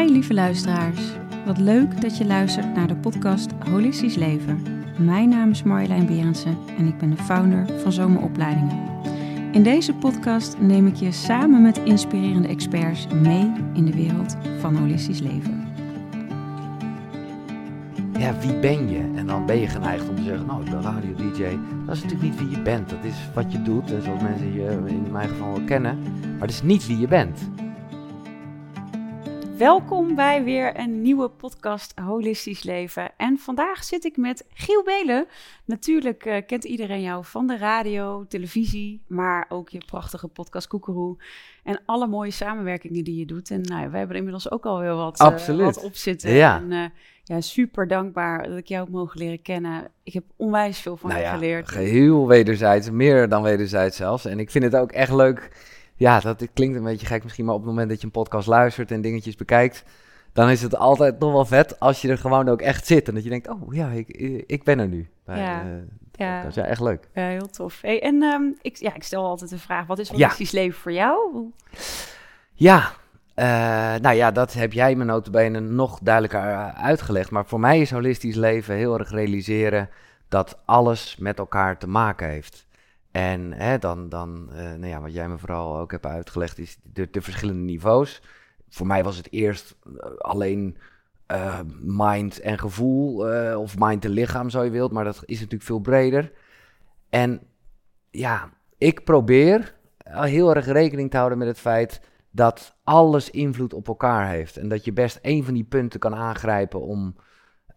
Hi lieve luisteraars. Wat leuk dat je luistert naar de podcast Holistisch Leven. Mijn naam is Marjolein Berensen en ik ben de founder van Zomeropleidingen. In deze podcast neem ik je samen met inspirerende experts mee in de wereld van holistisch leven. Ja, wie ben je? En dan ben je geneigd om te zeggen, nou, ik ben radio-dj. Dat is natuurlijk niet wie je bent. Dat is wat je doet. Zoals mensen je in mijn geval wel kennen. Maar dat is niet wie je bent. Welkom bij weer een nieuwe podcast Holistisch Leven. En vandaag zit ik met Giel Belen. Natuurlijk eh, kent iedereen jou van de radio, televisie, maar ook je prachtige podcast Koekeroe. En alle mooie samenwerkingen die je doet. En nou, wij hebben inmiddels ook alweer wat, eh, wat op zitten. Ja. En, eh, ja, super dankbaar dat ik jou heb mogen leren kennen. Ik heb onwijs veel van nou je ja, geleerd. geheel wederzijds. Meer dan wederzijds zelfs. En ik vind het ook echt leuk. Ja, dat klinkt een beetje gek misschien. Maar op het moment dat je een podcast luistert en dingetjes bekijkt. Dan is het altijd nog wel vet als je er gewoon ook echt zit. En dat je denkt, oh ja, ik, ik ben er nu. Bij, Ja. eh, Ja. podcast. ja, echt leuk. Ja, heel tof. Hey, en ehm, ik, ja, ik stel altijd de vraag, wat is Ja. holistisch leven voor jou? Ja, eh, nou ja, dat heb jij me notabene nog duidelijker eh, uitgelegd. Maar voor mij is holistisch leven heel erg realiseren dat alles met elkaar te maken heeft. En dan, dan eh, nou ja, wat jij me vooral ook hebt uitgelegd, is de, de verschillende niveaus. Voor mij was het eerst eh, alleen eh, mind en gevoel, of mind en lichaam, zo je wilt. Maar dat is natuurlijk veel breder. En ja, ik probeer heel erg rekening te houden met het feit dat alles invloed op elkaar heeft. En dat je best één van die punten kan aangrijpen om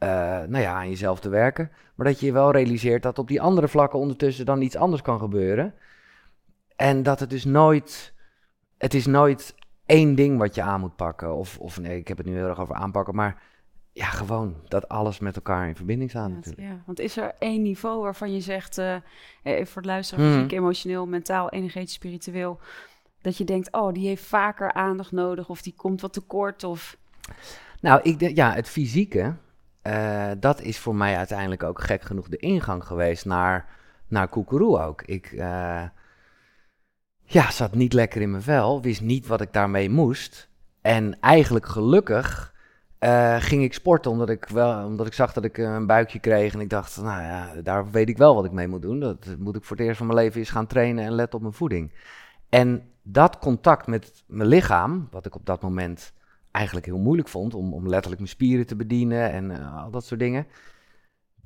eh, nou ja, aan jezelf te werken. Maar dat je wel realiseert dat op die andere vlakken ondertussen dan iets anders kan gebeuren. En dat het dus nooit. Het is nooit één ding wat je aan moet pakken. Of, of nee, ik heb het nu heel erg over aanpakken. Maar ja, gewoon dat alles met elkaar in verbinding staat Ja, natuurlijk. ja, want is er één niveau waarvan je zegt, eh, eh, voor het luisteren, Mhm. fysiek, emotioneel, mentaal, energetisch, spiritueel, dat je denkt, oh, die heeft vaker aandacht nodig of die komt wat tekort of... Nou, ik denk, ja, het fysieke, eh, dat is voor mij uiteindelijk ook gek genoeg de ingang geweest naar, naar Koekeroe ook. Ik eh, ja, zat niet lekker in mijn vel, wist niet wat ik daarmee moest. En eigenlijk gelukkig eh, ging ik sporten, omdat ik, wel, omdat ik zag dat ik een buikje kreeg. En ik dacht, nou ja, daar weet ik wel wat ik mee moet doen. Dat moet ik voor het eerst van mijn leven eens gaan trainen en letten op mijn voeding. En dat contact met mijn lichaam, wat ik op dat moment eigenlijk heel moeilijk vond om, om letterlijk mijn spieren te bedienen en eh, al dat soort dingen.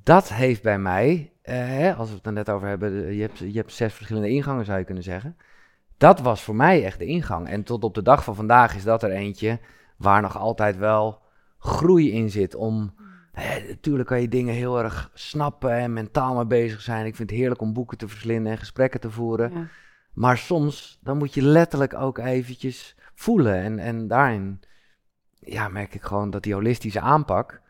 Dat heeft bij mij, eh, hè, als we het er net over hebben, de- je hebt, je hebt zes verschillende ingangen zou je kunnen zeggen. Dat was voor mij echt de ingang. En tot op de dag van vandaag is dat er eentje waar nog altijd wel groei in zit. Om, hè, natuurlijk kan je dingen heel erg snappen en mentaal mee bezig zijn. Ik vind het heerlijk om boeken te verslinden en gesprekken te voeren. Ja. Maar soms, dan moet je letterlijk ook eventjes voelen. En, en daarin ja, merk ik gewoon dat die holistische aanpak,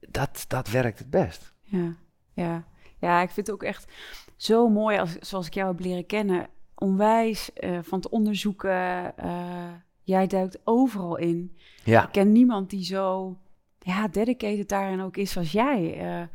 dat, dat werkt het best. Ja, ja. ja, ik vind het ook echt zo mooi als, zoals ik jou heb leren kennen. Onwijs eh, van te onderzoeken. eh, jij duikt overal in. Ja, Ik ken niemand die zo ja, dedicated daarin ook is als jij. eh.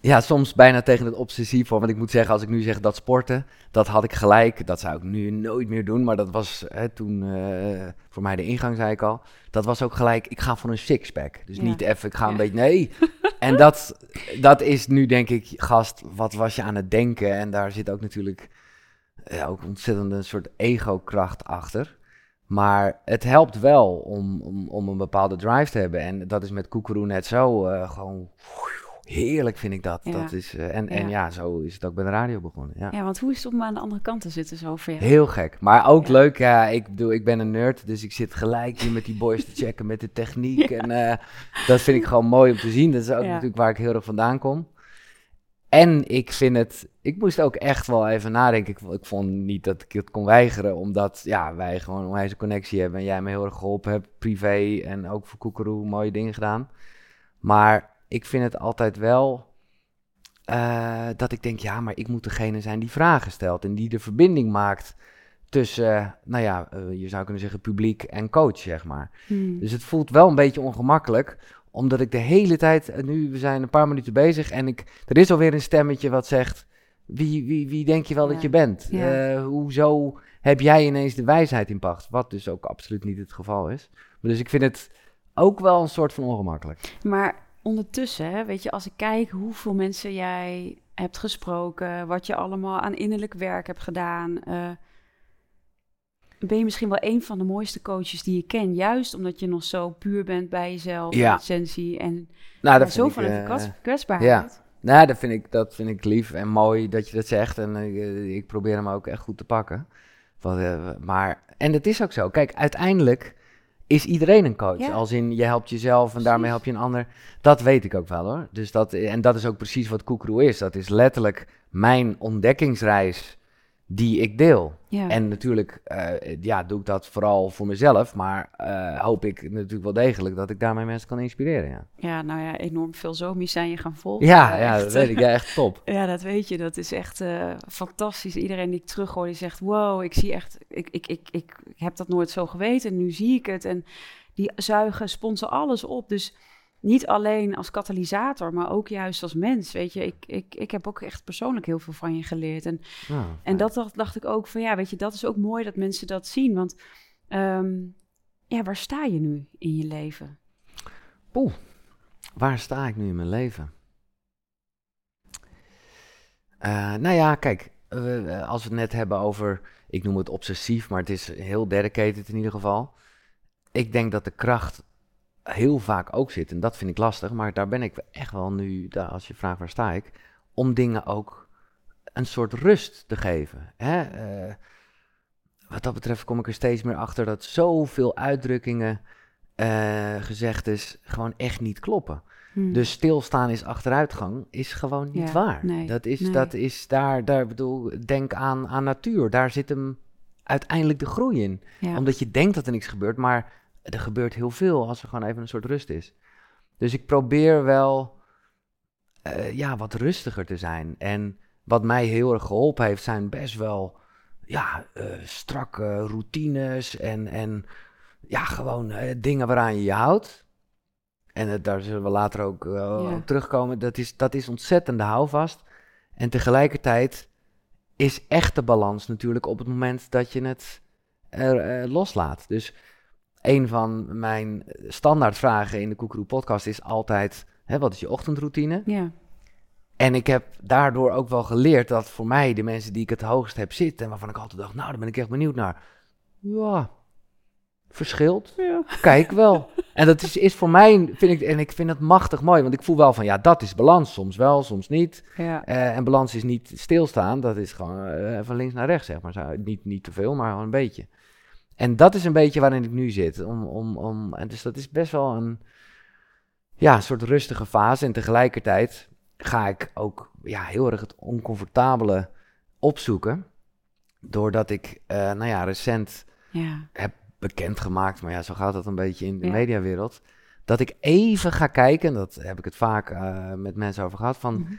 Ja soms bijna tegen het obsessief. Want ik moet zeggen, als ik nu zeg dat sporten, dat had ik gelijk. Dat zou ik nu nooit meer doen. Maar dat was hè, toen eh, voor mij de ingang, zei ik al. Dat was ook gelijk, ik ga voor een sixpack. Dus Ja. niet even, ik ga een Ja. beetje, nee. en dat, dat is nu denk ik, gast, wat was je aan het denken? En daar zit ook natuurlijk ja, ook ontzettend een soort ego-kracht achter. Maar het helpt wel om, om, om een bepaalde drive te hebben. En dat is met Koekeroe net zo. eh, gewoon heerlijk vind ik dat. Ja. dat is, eh, en, en Ja. ja, zo is het ook bij de radio begonnen. Ja. Ja, want hoe is het om aan de andere kant te zitten zo voor jou? Heel gek. Maar ook Ja. leuk. Ja, ik bedoel, ik ben een nerd. Dus ik zit gelijk hier met die boys te checken met de techniek. Ja. En eh, dat vind ik gewoon mooi om te zien. Dat is ook Ja. natuurlijk waar ik heel erg vandaan kom. En ik vind het... Ik moest ook echt wel even nadenken. Ik, ik vond niet dat ik het kon weigeren. Omdat ja, wij gewoon een wijze connectie hebben. En jij me heel erg geholpen hebt. Privé en ook voor Koekeroe mooie dingen gedaan. Maar ik vind het altijd wel... eh, dat ik denk, ja, maar ik moet degene zijn die vragen stelt. En die de verbinding maakt tussen, eh, nou ja, eh, je zou kunnen zeggen publiek en coach, zeg maar. Hmm. Dus het voelt wel een beetje ongemakkelijk, omdat ik de hele tijd, nu we zijn een paar minuten bezig en ik, er is alweer een stemmetje wat zegt, wie, wie, wie denk je wel Ja. dat je bent? Ja. Hoezo heb jij ineens de wijsheid in pacht? Wat dus ook absoluut niet het geval is. Maar dus ik vind het ook wel een soort van ongemakkelijk. Maar ondertussen, weet je, als ik kijk hoeveel mensen jij hebt gesproken, wat je allemaal aan innerlijk werk hebt gedaan, uh, ben je misschien wel een van de mooiste coaches die je ken. Juist omdat je nog zo puur bent bij jezelf, Ja. essentie en Nou, zo de eh, kwets- kwetsbaarheid. Nou, dat vind, ik, dat vind ik lief en mooi dat je dat zegt. En eh, ik probeer hem ook echt goed te pakken. Wat, eh, maar, en het is ook zo. Kijk, uiteindelijk is iedereen een coach. Ja. Als in, je helpt jezelf en daarmee help je een ander. Dat weet ik ook wel hoor. Dus dat, en dat is ook precies wat Koekroe is. Dat is letterlijk mijn ontdekkingsreis die ik deel. Ja. En natuurlijk eh, ja, doe ik dat vooral voor mezelf. Maar eh, hoop ik natuurlijk wel degelijk dat ik daarmee mensen kan inspireren. Ja, ja, nou ja, enorm veel zomies zijn je gaan volgen. ja, Eh, ja echt, dat weet ik. Ja, echt top. Ja, dat weet je. Dat is echt fantastisch. Iedereen die ik terughoor, die zegt... wow, ik zie echt... Ik, ik, ik, ik, ik heb dat nooit zo geweten. En nu zie ik het. En die zuigen, sponsen alles op. Dus niet alleen als katalysator, maar ook juist als mens. Weet je, ik, ik, ik heb ook echt persoonlijk heel veel van je geleerd. En, Nou, en dat dacht, dacht ik ook van... ja, weet je, dat is ook mooi dat mensen dat zien. Want ehm, ja, waar sta je nu in je leven? Waar sta ik nu in mijn leven? Eh, nou ja, kijk, eh, als we het net hebben over, ik noem het obsessief, maar het is heel dedicated in ieder geval. Ik denk dat de kracht heel vaak ook zit, en dat vind ik lastig, maar daar ben ik echt wel nu, daar, als je vraagt waar sta ik, om dingen ook een soort rust te geven. Hè? Eh, wat dat betreft kom ik er steeds meer achter dat zoveel uitdrukkingen, eh gezegdes gewoon echt niet kloppen. Hm. Dus stilstaan is achteruitgang, is gewoon niet Ja, waar. nee, dat is, nee. dat is daar, daar bedoel, denk aan, aan natuur. Daar zit hem uiteindelijk de groei in. ja. Omdat je denkt dat er niks gebeurt, maar er gebeurt heel veel als er gewoon even een soort rust is. Dus ik probeer wel eh, ja, wat rustiger te zijn. En wat mij heel erg geholpen heeft, zijn best wel ja, eh, strakke routines en, en ja, gewoon eh, dingen waaraan je je houdt. En daar zullen we later ook op terugkomen. Dat is, dat is ontzettende houvast. En tegelijkertijd is echte balans natuurlijk op het moment dat je het loslaat. Dus een van mijn standaardvragen in de Koekeroe podcast is altijd... Hè, wat is je ochtendroutine? ja. En ik heb daardoor ook wel geleerd dat voor mij de mensen die ik het hoogst heb zitten... en waarvan ik altijd dacht, nou, daar ben ik echt benieuwd naar. Ja, verschilt. ja. Kijk wel. En dat is, is voor mij, vind ik, en ik vind het machtig mooi, want ik voel wel van, ja, dat is balans. Soms wel, soms niet. ja. Eh, en balans is niet stilstaan, dat is gewoon eh, van links naar rechts, zeg maar. Zo, niet, niet te veel, maar gewoon een beetje. En dat is een beetje waarin ik nu zit. Om, om, om, en dus dat is best wel een, ja, een soort rustige fase. En tegelijkertijd ga ik ook ja, heel erg het oncomfortabele opzoeken. Doordat ik, eh, nou ja, recent ja. bekendgemaakt, maar ja, zo gaat dat een beetje in de Ja. mediawereld. Dat ik even ga kijken, en dat heb ik het vaak eh, met mensen over gehad, van Mhm.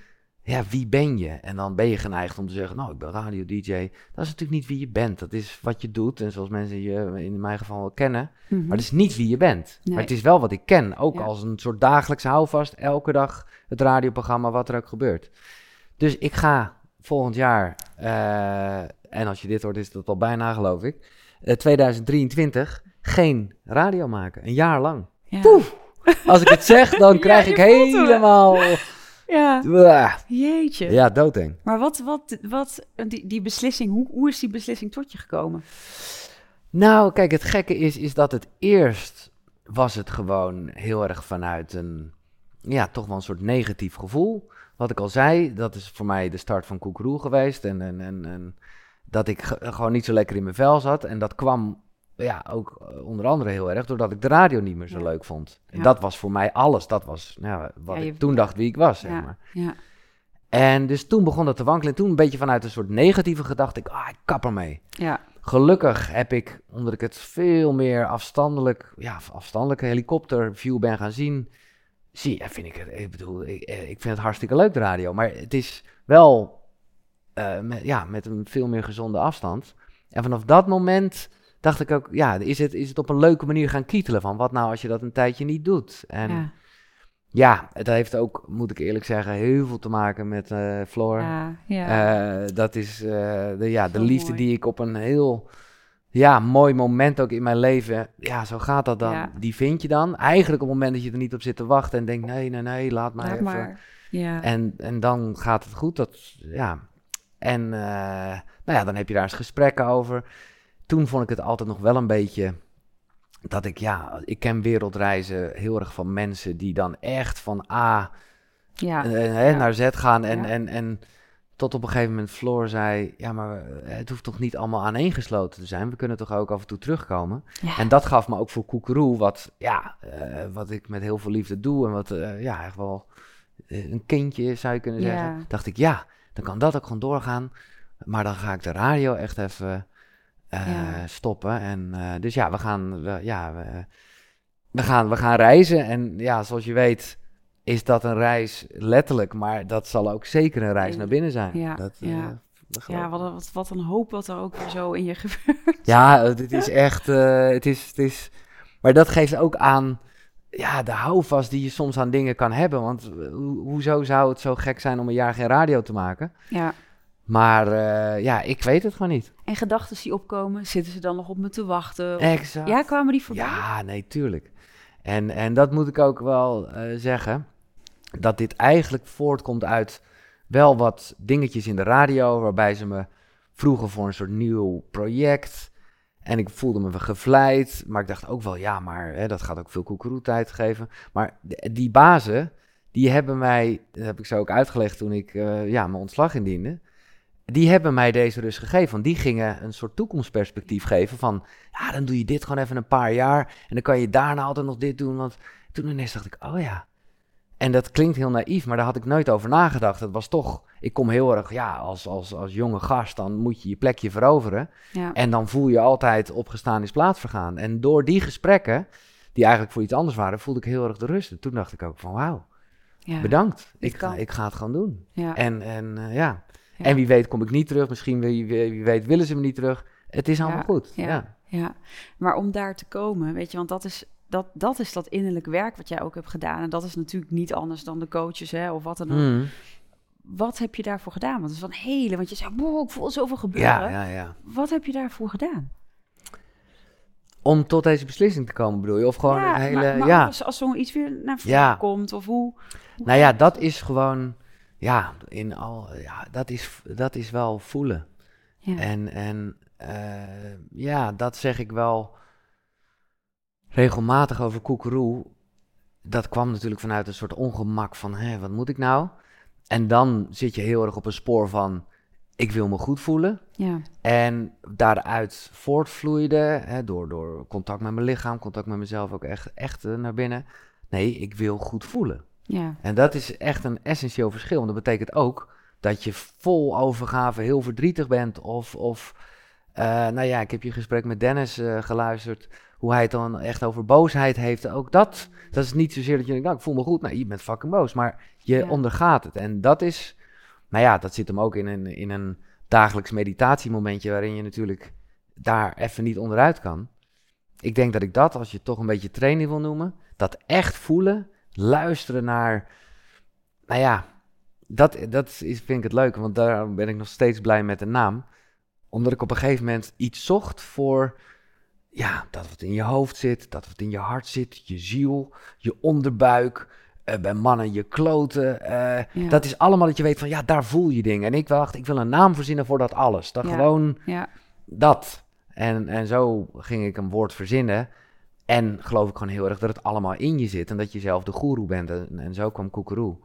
Ja, wie ben je? En dan ben je geneigd om te zeggen, nou, ik ben radio-dj. Dat is natuurlijk niet wie je bent. Dat is wat je doet. En zoals mensen je in mijn geval wel kennen. Mhm. Maar dat is niet wie je bent. Nee. Maar het is wel wat ik ken. Ook Ja. als een soort dagelijkse houvast. Elke dag het radioprogramma, wat er ook gebeurt. Dus ik ga volgend jaar, eh, en als je dit hoort is dat al bijna geloof ik, eh, 2023 geen radio maken. Een jaar lang. ja. Poef! Als ik het zeg, dan krijg ik hem. Ja, jeetje. Ja, doodeng. Maar wat, wat, wat die, die beslissing, hoe, hoe is die beslissing tot je gekomen? Nou, kijk, het gekke is, is dat het eerst was het gewoon heel erg vanuit een, ja, toch wel een soort negatief gevoel. Wat ik al zei, dat is voor mij de start van Koekeroe geweest. En, en, en, en dat ik ge- gewoon niet zo lekker in mijn vel zat. En dat kwam ja, ook eh, onder andere heel erg doordat ik de radio niet meer zo Ja. leuk vond. En Ja. dat was voor mij alles. Dat was nou, wat Ja, je- ik toen dacht wie ik was, zeg ja, maar. ja, En dus toen begon dat te wankelen. En toen een beetje vanuit een soort negatieve gedachte, ik, ah, ik kap ermee. ja, Gelukkig heb ik, omdat ik het veel meer afstandelijk, ja, afstandelijke helikopterview ben gaan zien, zie, vind ik het, ik bedoel, ik, eh, ik vind het hartstikke leuk de radio, maar het is wel, eh, met, ja, met een veel meer gezonde afstand. En vanaf dat moment dacht ik ook, ja, is het, is het op een leuke manier gaan kietelen van, wat nou als je dat een tijdje niet doet? En ja, ja, het heeft ook, moet ik eerlijk zeggen, heel veel te maken met eh Floor. ja, ja. Eh, dat is eh, de, ja, de liefde mooi. die ik op een heel ja, mooi moment ook in mijn leven. Ja, zo gaat dat dan. Ja. Die vind je dan. Eigenlijk op het moment dat je er niet op zit te wachten en denkt, nee, nee, nee, laat maar Laat even. maar. Ja. En, en dan gaat het goed. Dat, ja. En nou ja, dan heb je daar eens gesprekken over. Toen vond ik het altijd nog wel een beetje dat ik, ja, ik ken wereldreizen heel erg van mensen die dan echt van A ja. eh, ja. naar Z gaan. En, Ja. en, en tot op een gegeven moment Floor zei, ja, maar eh, het hoeft toch niet allemaal aaneengesloten te zijn. We kunnen toch ook af en toe terugkomen. En dat gaf me ook voor Koekeroe, wat, ja, eh, wat ik met heel veel liefde doe. En wat, ja, echt wel een kindje zou je kunnen zeggen. Dacht ik, ja, dan kan dat ook gewoon doorgaan. Maar dan ga ik de radio echt even Ja. stoppen. En eh, dus ja, we gaan, we, ja, we, we, gaan, we gaan reizen. En ja, zoals je weet is dat een reis letterlijk. Maar dat zal ook zeker een reis naar binnen zijn. Ja, Dat, ja. eh, Ja, wat, een- wat, wat een hoop wat er ook zo in je gebeurt. Ja, het is echt. eh, het is, het is, maar dat geeft ook aan. Ja, de houvast die je soms aan dingen kan hebben. Want eh, ho- hoezo zou het zo gek zijn om een jaar geen radio te maken? Ja. Maar eh, ja, ik weet het gewoon niet. En gedachten die opkomen, zitten ze dan nog op me te wachten? Exact. Ja, kwamen die voorbij? Ja, nee, tuurlijk. En, en dat moet ik ook wel eh, zeggen. Dat dit eigenlijk voortkomt uit wel wat dingetjes in de radio. Waarbij ze me vroegen voor een soort nieuw project. En ik voelde me gevleid. Maar ik dacht ook wel, ja, maar hè, dat gaat ook veel koekeroe-tijd geven. Maar die bazen, die hebben mij, dat heb ik zo ook uitgelegd toen ik eh, ja, mijn ontslag indiende. Die hebben mij deze rust gegeven. Want die gingen een soort toekomstperspectief geven van... Ja, dan doe je dit gewoon even een paar jaar. En dan kan je daarna altijd nog dit doen. Want toen ineens dacht ik, oh ja. En dat klinkt heel naïef, maar daar had ik nooit over nagedacht. Het was toch, ik kom heel erg, ja, als, als, als jonge gast, dan moet je je plekje veroveren. Ja. En dan voel je altijd opgestaan is plaats vergaan. En door die gesprekken, die eigenlijk voor iets anders waren, voelde ik heel erg de rust. En toen dacht ik ook van, wauw, Ja. bedankt. Ik kan. ik ga het gewoon doen. Ja. En, en eh, ja. Ja. en wie weet kom ik niet terug. Misschien wie, wie, weet willen ze me niet terug. Het is allemaal Ja, goed. ja. Ja. Maar om daar te komen, weet je, want dat is dat, dat is dat innerlijk werk wat jij ook hebt gedaan. En dat is natuurlijk niet anders dan de coaches, hè, of wat dan ook. Mm. Wat heb je daarvoor gedaan? Want het is van hele, want je zei, wow, ik voel zoveel gebeuren. ja, ja, ja. Wat heb je daarvoor gedaan? Om tot deze beslissing te komen, bedoel je? Of gewoon ja, een hele... maar, maar ja. als, als zoiets weer naar voren Ja. komt, of hoe... hoe Nou ja, dat is gewoon... Ja, in al, ja dat, is, dat is wel voelen. Ja. En, en eh, ja, dat zeg ik wel regelmatig over koekeroe. Dat kwam natuurlijk vanuit een soort ongemak van, hé, wat moet ik nou? En dan zit je heel erg op een spoor van, ik wil me goed voelen. ja, En daaruit voortvloeide, hè, door, door contact met mijn lichaam, contact met mezelf ook echt, echt eh, naar binnen. Nee, ik wil goed voelen. Ja, En dat is echt een essentieel verschil. Want dat betekent ook dat je vol overgave heel verdrietig bent. Of, of eh, nou ja, ik heb je gesprek met Dennis eh, geluisterd. Hoe hij het dan echt over boosheid heeft. Ook dat, dat is niet zozeer dat je denkt, nou, ik voel me goed. Nee, je bent fucking boos. Maar je Ja. ondergaat het. En dat is, nou ja, dat zit hem ook in een, in een dagelijks meditatiemomentje. Waarin je natuurlijk daar even niet onderuit kan. Ik denk dat ik dat, als je het toch een beetje training wil noemen, dat echt voelen, luisteren naar, nou ja, dat, dat is, vind ik het leuke, want daar ben ik nog steeds blij met de naam. Omdat ik op een gegeven moment iets zocht voor, ja, dat wat in je hoofd zit, dat wat in je hart zit, je ziel, je onderbuik, eh, bij mannen je kloten. eh, Ja. Dat is allemaal dat je weet van, ja, daar voel je dingen. En ik dacht, ik wil een naam verzinnen voor dat alles. Dat Ja. gewoon ja, dat. En, en zo ging ik een woord verzinnen. En geloof ik gewoon heel erg dat het allemaal in je zit. En dat je zelf de goeroe bent. En, en zo kwam Koekeroe.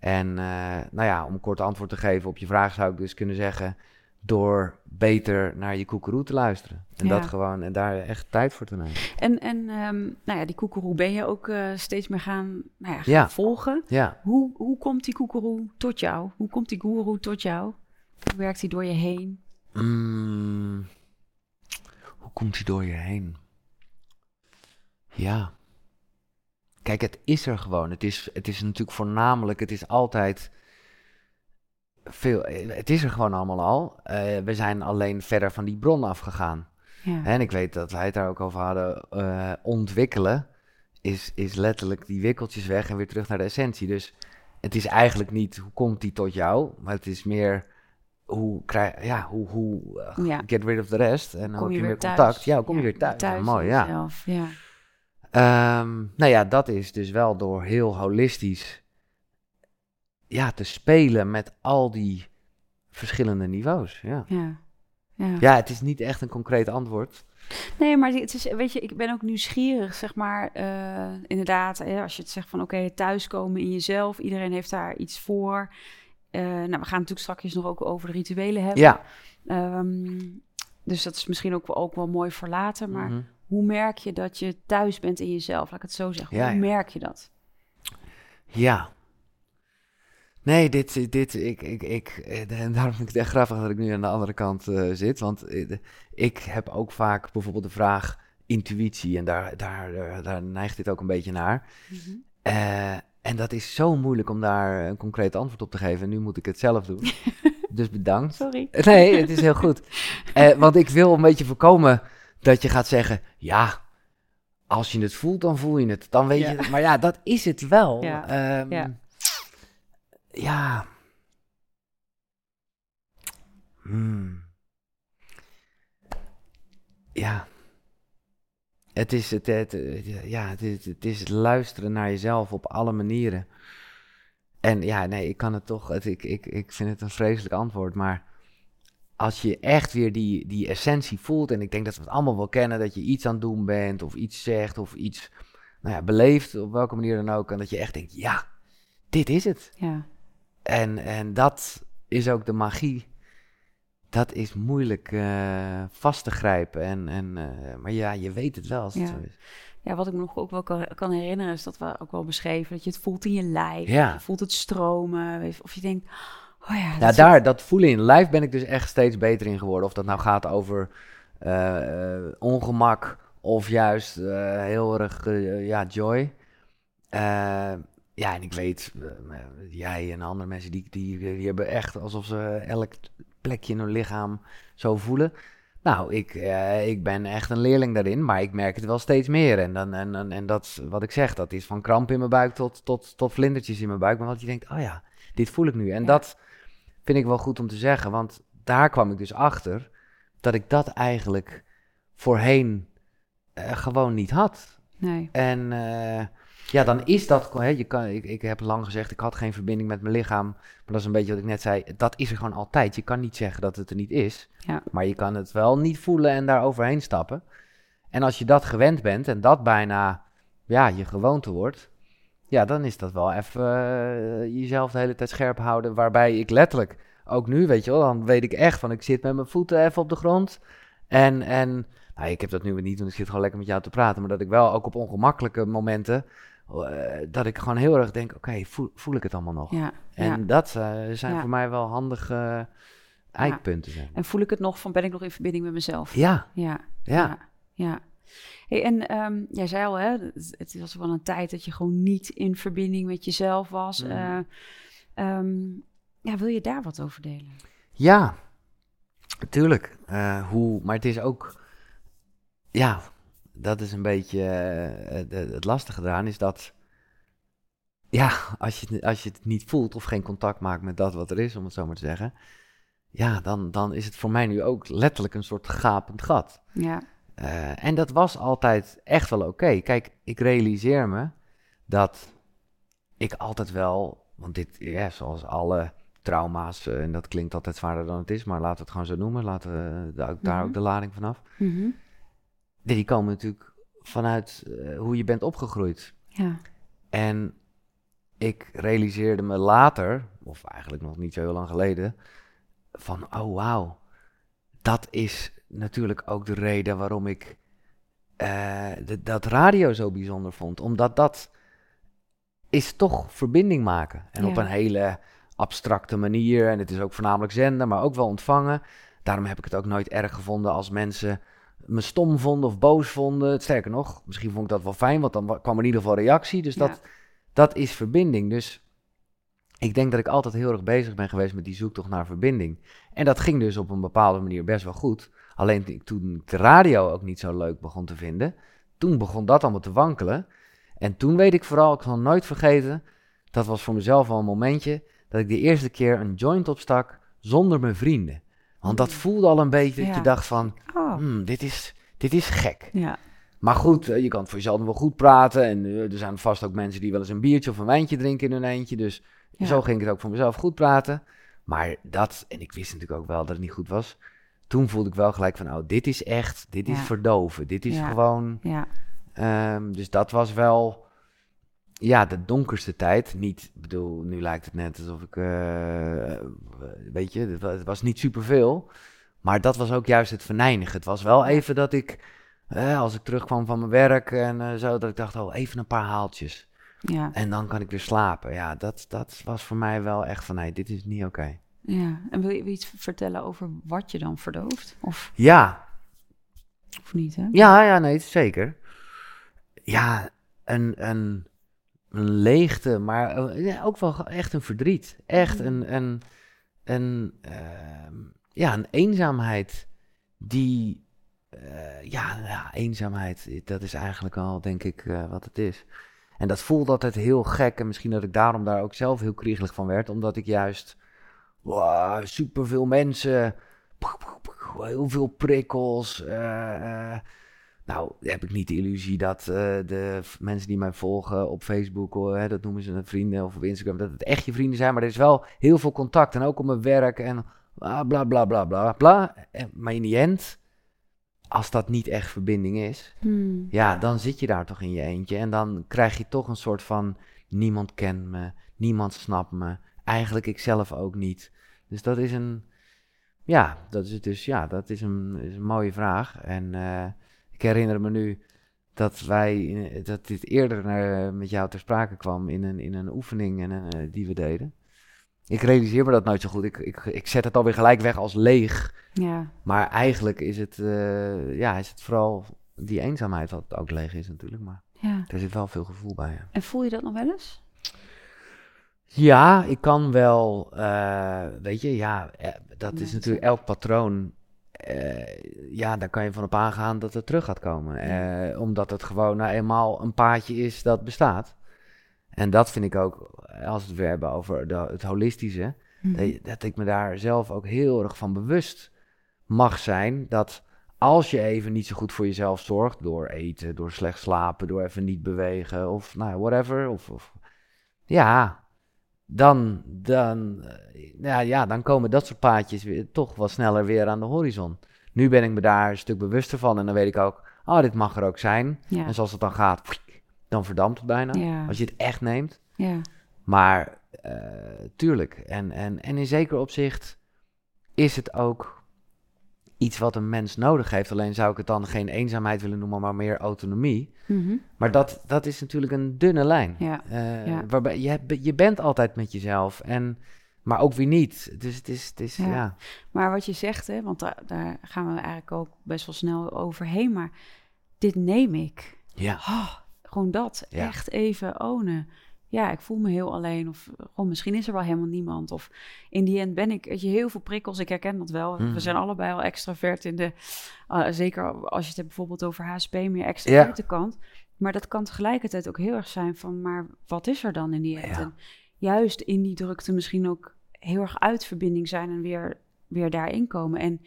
En eh, nou ja, om kort antwoord te geven op je vraag zou ik dus kunnen zeggen... door beter naar je Koekeroe te luisteren. En Ja. dat gewoon, en daar echt tijd voor te nemen. En, en ehm, nou ja, die koekeroe ben je ook eh, steeds meer gaan, nou ja, gaan Ja. volgen. Ja, Hoe, hoe komt die koekeroe tot jou? Hoe komt die goeroe tot jou? Hoe werkt hij door je heen? Mm, hoe komt hij door je heen? Ja. Kijk, het is er gewoon. Het is, het is natuurlijk voornamelijk, het is altijd veel. eh, Het is er gewoon allemaal al. Eh, we zijn alleen verder van die bron afgegaan. Ja, En ik weet dat wij het daar ook over hadden. eh, ontwikkelen is, is letterlijk die wikkeltjes weg en weer terug naar de essentie. Dus het is eigenlijk niet hoe komt die tot jou, maar het is meer hoe krijg ja, hoe, hoe uh, Ja. get rid of the rest en dan Kom heb je weer contact. Ja, hoe kom je weer thuis? Ja, mooi, ja. jezelf, ja. Ehm, nou ja, dat is dus wel door heel holistisch ja, te spelen met al die verschillende niveaus. Ja. Ja. Ja. ja, het is niet echt een concreet antwoord. Nee, maar het is, weet je, ik ben ook nieuwsgierig, zeg maar. eh, inderdaad, hè, als je het zegt van oké, thuiskomen in jezelf, iedereen heeft daar iets voor. Eh, nou, we gaan natuurlijk straks nog ook over de rituelen hebben. Ja. Ehm, dus dat is misschien ook wel, ook wel mooi voor later. Maar Mhm. Hoe merk je dat je thuis bent in jezelf? Laat ik het zo zeggen. Ja, hoe ja. merk je dat? Ja. Nee, dit, dit, ik, ik, ik, eh, en daarom vind ik het echt grappig dat ik nu aan de andere kant eh, zit. Want eh, ik heb ook vaak bijvoorbeeld de vraag intuïtie. En daar, daar, daar, daar neigt dit ook een beetje naar. Eh, en dat is zo moeilijk om daar een concreet antwoord op te geven. En nu moet ik het zelf doen. dus bedankt. Sorry. Nee, het is heel goed. Want ik wil een beetje voorkomen dat je gaat zeggen: ja, als je het voelt, dan voel je het. Dan weet Ja. je het. Maar ja, dat is het wel. Ja, Ehm, ja. ja. Hmm. Ja. Het is het, het, ja, het, is, het is het luisteren naar jezelf op alle manieren. En ja, nee, ik kan het toch. Het, ik, ik, ik vind het een vreselijk antwoord. Maar als je echt weer die, die essentie voelt. En ik denk dat we het allemaal wel kennen. Dat je iets aan het doen bent. Of iets zegt. Of iets nou ja, beleeft. Op welke manier dan ook. En dat je echt denkt: ja, dit is het. Ja. En, en dat is ook de magie. Dat is moeilijk eh, vast te grijpen. En, en, eh, maar ja, je weet het wel als het Ja. zo is. ja, wat ik me nog ook wel kan, kan herinneren, is dat we ook wel beschreven dat je het voelt in je lijf. Ja. Je voelt het stromen. Of je denkt, oh ja. dat Nou, zit- daar, dat voelen in lijf ben ik dus echt steeds beter in geworden. Of dat nou gaat over eh, eh, ongemak of juist eh, heel erg ja, joy. Ja, en ik weet, jij en andere mensen, die, die, die hebben echt alsof ze elk plekje in hun lichaam zo voelen. Nou, ik, ik ben echt een leerling daarin, maar ik merk het wel steeds meer. En, dan, en, en, en dat, wat ik zeg, dat is van kramp in mijn buik tot, tot, tot vlindertjes in mijn buik. Maar wat je denkt, oh ja, dit voel ik nu. En Ja. dat vind ik wel goed om te zeggen, want daar kwam ik dus achter dat ik dat eigenlijk voorheen eh, gewoon niet had. Nee. En eh, ja, dan is dat. Hè, je kan, ik, ik heb lang gezegd, ik had geen verbinding met mijn lichaam. Maar dat is een beetje wat ik net zei. Dat is er gewoon altijd. Je kan niet zeggen dat het er niet is. Ja. Maar je kan het wel niet voelen en daar overheen stappen. En als je dat gewend bent en dat bijna ja, je gewoonte wordt. Ja, dan is dat wel even eh, jezelf de hele tijd scherp houden. Waarbij ik letterlijk, ook nu weet je wel, dan weet ik echt van ik zit met mijn voeten even op de grond. En, en nou, ik heb dat nu weer niet, want ik zit gewoon lekker met jou te praten. Maar dat ik wel ook op ongemakkelijke momenten, eh, dat ik gewoon heel erg denk, oké, voel, voel ik het allemaal nog? Ja. En ja. dat eh, zijn Ja. voor mij wel handige eikpunten. Zijn. En voel ik het nog van, ben ik nog in verbinding met mezelf? Ja, Ja. ja. Ja. Hey, en ehm, jij zei al, hè, het, was wel een tijd dat je gewoon niet in verbinding met jezelf was. Mhm. Eh, ehm, ja, wil je daar wat over delen? Ja, natuurlijk. Eh, hoe, maar het is ook, ja, dat is een beetje eh, het, lastige eraan, is dat, ja, als je, het- als je het niet voelt of geen contact maakt met dat wat er is, om het zo maar te zeggen, ja, dan, dan is het voor mij nu ook letterlijk een soort gapend gat. Ja. Eh, en dat was altijd echt wel oké. Kijk, ik realiseer me dat ik altijd wel, want dit, ja, zoals alle trauma's, eh, en dat klinkt altijd zwaarder dan het is, maar laten we het gewoon zo noemen, laten we daar ook, daar Mhm. ook de lading vanaf. Mhm. Die komen natuurlijk vanuit eh, hoe je bent opgegroeid. Ja. En ik realiseerde me later, of eigenlijk nog niet zo heel lang geleden, van oh wauw, dat is natuurlijk ook de reden waarom ik eh, de- dat radio zo bijzonder vond. Omdat dat is toch verbinding maken. En op een hele abstracte manier. En het is ook voornamelijk zenden, maar ook wel ontvangen. Daarom heb ik het ook nooit erg gevonden als mensen me stom vonden of boos vonden. Sterker nog, misschien vond ik dat wel fijn, want dan wa- kwam er in ieder geval reactie. Dus dat, dat is verbinding. Dus ik denk dat ik altijd heel erg bezig ben geweest met die zoektocht naar verbinding. En dat ging dus op een bepaalde manier best wel goed. Alleen toen ik de radio ook niet zo leuk begon te vinden, toen begon dat allemaal te wankelen. En toen weet ik vooral, ik zal nooit vergeten, dat was voor mezelf wel een momentje, dat ik de eerste keer een joint opstak zonder mijn vrienden. Want dat Mm. voelde al een beetje dat je dacht van, Oh, hmm, dit, is, dit is gek. ja. Maar goed, eh, je kan voor jezelf nog wel goed praten. En eh, er zijn vast ook mensen die wel eens een biertje of een wijntje drinken in hun eentje. Dus Ja. zo ging ik het ook voor mezelf goed praten. Maar dat, en ik wist natuurlijk ook wel dat het niet goed was. Toen voelde ik wel gelijk van, oh, dit is echt, dit is Ja. verdoven. Dit is Ja. gewoon, Ja, ehm, dus dat was wel, ja, de donkerste tijd. Niet, ik bedoel, nu lijkt het net alsof ik, eh, weet je, het wa- het was niet superveel. Maar dat was ook juist het venijnige. Het was wel even dat ik, eh, als ik terugkwam van mijn werk en eh, zo, dat ik dacht, oh, even een paar haaltjes. ja, En dan kan ik weer slapen. Ja, dat, dat was voor mij wel echt van, nee, dit is niet oké. Ja. En wil je, iets vertellen over wat je dan verdooft? Of, Ja, of niet, hè? ja, ja, nee, zeker. Ja, een, een, een leegte, maar eh, ja, ook wel echt een verdriet. Echt een, een, een, ehm, ja, een eenzaamheid die, eh, ja, ja, eenzaamheid, dat is eigenlijk al, denk ik, eh, wat het is. En dat voelde altijd heel gek en misschien dat ik daarom daar ook zelf heel kriegelig van werd, omdat ik juist, wow, superveel mensen, heel veel prikkels, eh, eh, nou, heb ik niet de illusie dat eh, de mensen die mij volgen op Facebook, hoor, hè, dat noemen ze een vrienden of op Instagram, dat het echt je vrienden zijn. Maar er is wel heel veel contact en ook op mijn werk en bla bla bla bla bla. Maar in die end, als dat niet echt verbinding is, Hmm. ja, dan zit je daar toch in je eentje. En dan krijg je toch een soort van, niemand kent me, niemand snapt me. Eigenlijk ik zelf ook niet. Dus dat is een, ja, dat is het dus, ja, dat is een, is een mooie vraag. En eh, ik herinner me nu dat wij, dat dit eerder naar, met jou ter sprake kwam in een, in een oefening en, eh, die we deden. Ik realiseer me dat nooit zo goed. Ik, ik, ik zet het alweer gelijk weg als leeg. Ja, Maar eigenlijk is het, eh, ja, is het vooral die eenzaamheid wat ook leeg is natuurlijk. Maar ja. er zit wel veel gevoel bij. Ja, En voel je dat nog wel eens? Ja ik kan wel, eh, weet je, ja, eh, dat is natuurlijk elk patroon. eh, ja, daar kan je van op aangaan dat het terug gaat komen. Omdat het gewoon nou eenmaal een paadje is dat bestaat. En dat vind ik ook, als we het weer hebben over de, het holistische. Mhm. Dat, dat ik me daar zelf ook heel erg van bewust mag zijn. Dat als je even niet zo goed voor jezelf zorgt, door eten, door slecht slapen, door even niet bewegen of nou, whatever. Of, of, ja, dan, dan, eh, ja, ja, dan komen dat soort paadjes weer, toch wel sneller weer aan de horizon. Nu ben ik me daar een stuk bewuster van en dan weet ik ook, oh, dit mag er ook zijn. Ja, En zoals het dan gaat, dan verdampt het bijna. ja, Als je het echt neemt. ja. Maar eh, tuurlijk, en, en, en in zeker opzicht is het ook iets wat een mens nodig heeft. Alleen zou ik het dan geen eenzaamheid willen noemen, maar meer autonomie. Mhm. Maar dat, dat is natuurlijk een dunne lijn. Ja, Eh, ja. Waarbij je, hebt- je bent altijd met jezelf, en, maar ook weer niet. Dus het is, het is Ja. ja. Maar wat je zegt, hè, want daar, daar gaan we eigenlijk ook best wel snel overheen. Maar dit neem ik. Ja. Oh, gewoon dat. Echt even ownen. Ja, ik voel me heel alleen. Of oh, misschien is er wel helemaal niemand. Of in die end ben ik, weet je, heel veel prikkels. Ik herken dat wel. Mhm. We zijn allebei al extravert in de... uh, zeker als je het hebt bijvoorbeeld over HSP, meer extraverte kant. Maar dat kan tegelijkertijd ook heel erg zijn van... maar wat is er dan in die end? Ja. En juist in die drukte misschien ook heel erg uit verbinding zijn... en weer, weer daarin komen. En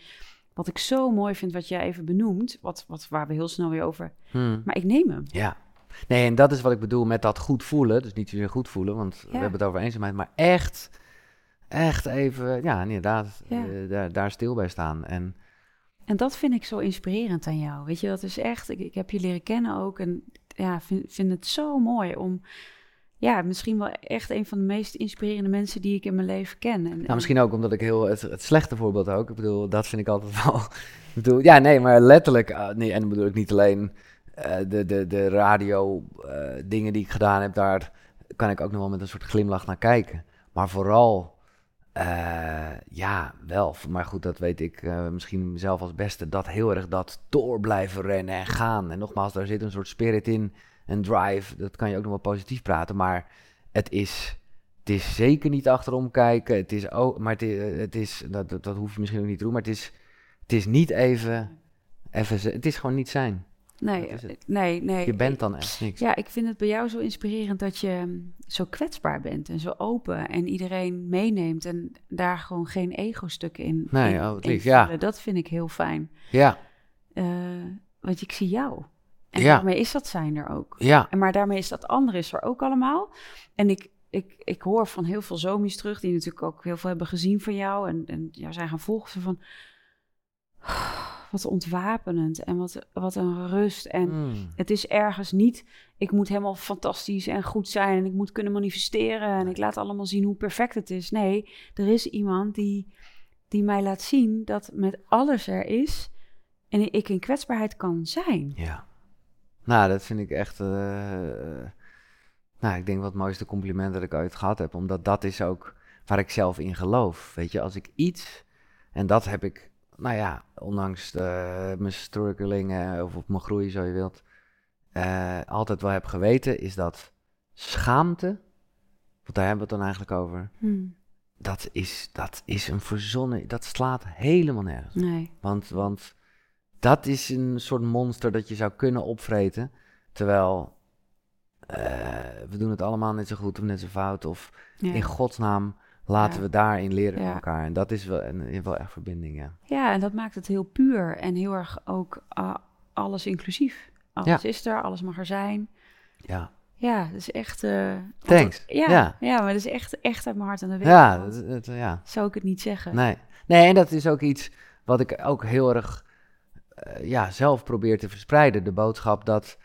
wat ik zo mooi vind wat jij even benoemt... Wat, wat, waar we heel snel weer over... Hm. Maar ik neem hem. Ja. Nee, en dat is wat ik bedoel met dat goed voelen. Dus niet zozeer goed voelen, want we hebben het over eenzaamheid. Maar echt, echt even, ja, inderdaad, Ja. eh, daar, daar stil bij staan. En En dat vind ik zo inspirerend aan jou. Weet je, dat is echt. Ik, ik heb je leren kennen ook. En ja, vind, vind het zo mooi om. Ja, misschien wel echt een van de meest inspirerende mensen die ik in mijn leven ken. En, nou, misschien ook omdat ik heel het, het slechte voorbeeld ook. Ik bedoel, dat vind ik altijd wel. ik bedoel, ja, nee, maar letterlijk. ah, nee, en dan bedoel ik niet alleen eh, de, de, de radio eh, dingen die ik gedaan heb. Daar kan ik ook nog wel met een soort glimlach naar kijken. Maar vooral, eh, ja, wel. Maar goed, dat weet ik eh, misschien zelf als beste. Dat heel erg dat door blijven rennen en gaan. En nogmaals, daar zit een soort spirit in. Een drive. Dat kan je ook nog wel positief praten. Maar het is. Het is zeker niet achterom kijken. Het is ook, maar het is, dat, dat, hoef je misschien ook niet te doen. Maar het is, het is niet even, even. Het is gewoon niet zijn. Nee, het. nee, nee. Je bent dan echt niks. Ja, ik vind het bij jou zo inspirerend dat je mm, zo kwetsbaar bent en zo open en iedereen meeneemt en daar gewoon geen ego-stukken in. Nee, in, oh, in ja. Dat vind ik heel fijn. Ja, Eh, want ik zie jou. En Ja. daarmee is dat zijn er ook. ja, En maar daarmee is dat andere is er ook allemaal. En ik, ik, ik hoor van heel veel zomies terug, die natuurlijk ook heel veel hebben gezien van jou. En, en jou zijn gaan volgen. Van, wat ontwapenend en wat, wat een rust. En Mm. het is ergens niet, ik moet helemaal fantastisch en goed zijn. En ik moet kunnen manifesteren. En ik laat allemaal zien hoe perfect het is. Nee, er is iemand die, die mij laat zien dat met alles er is. En ik in kwetsbaarheid kan zijn. ja. Nou, dat vind ik echt... eh, nou, ik denk wat het mooiste compliment dat ik ooit gehad heb. Omdat dat is ook waar ik zelf in geloof. Weet je, als ik iets... En dat heb ik, nou ja, ondanks de, mijn struggelingen of op mijn groei, zo je wilt... eh, altijd wel heb geweten, is dat schaamte... Want daar hebben we het dan eigenlijk over. Hmm. Dat is, dat is een verzonnen... Dat slaat helemaal nergens. Nee. Want, want dat is een soort monster dat je zou kunnen opvreten. Terwijl eh, we doen het allemaal net zo goed of net zo fout. Of Ja. in godsnaam laten Ja. we daarin leren van Ja. elkaar. En dat is wel, en, wel echt verbinding, ja. ja, en dat maakt het heel puur en heel erg ook ah, alles inclusief. Alles is er, alles mag er zijn. Ja, Ja, dat is echt... eh, Thanks. ja, Ja. ja. maar dat is echt, echt uit mijn hart en de ja, dat, dat- ja. Zou ik het niet zeggen. Nee. nee, en dat is ook iets wat ik ook heel erg eh, ja, zelf probeer te verspreiden. De boodschap dat,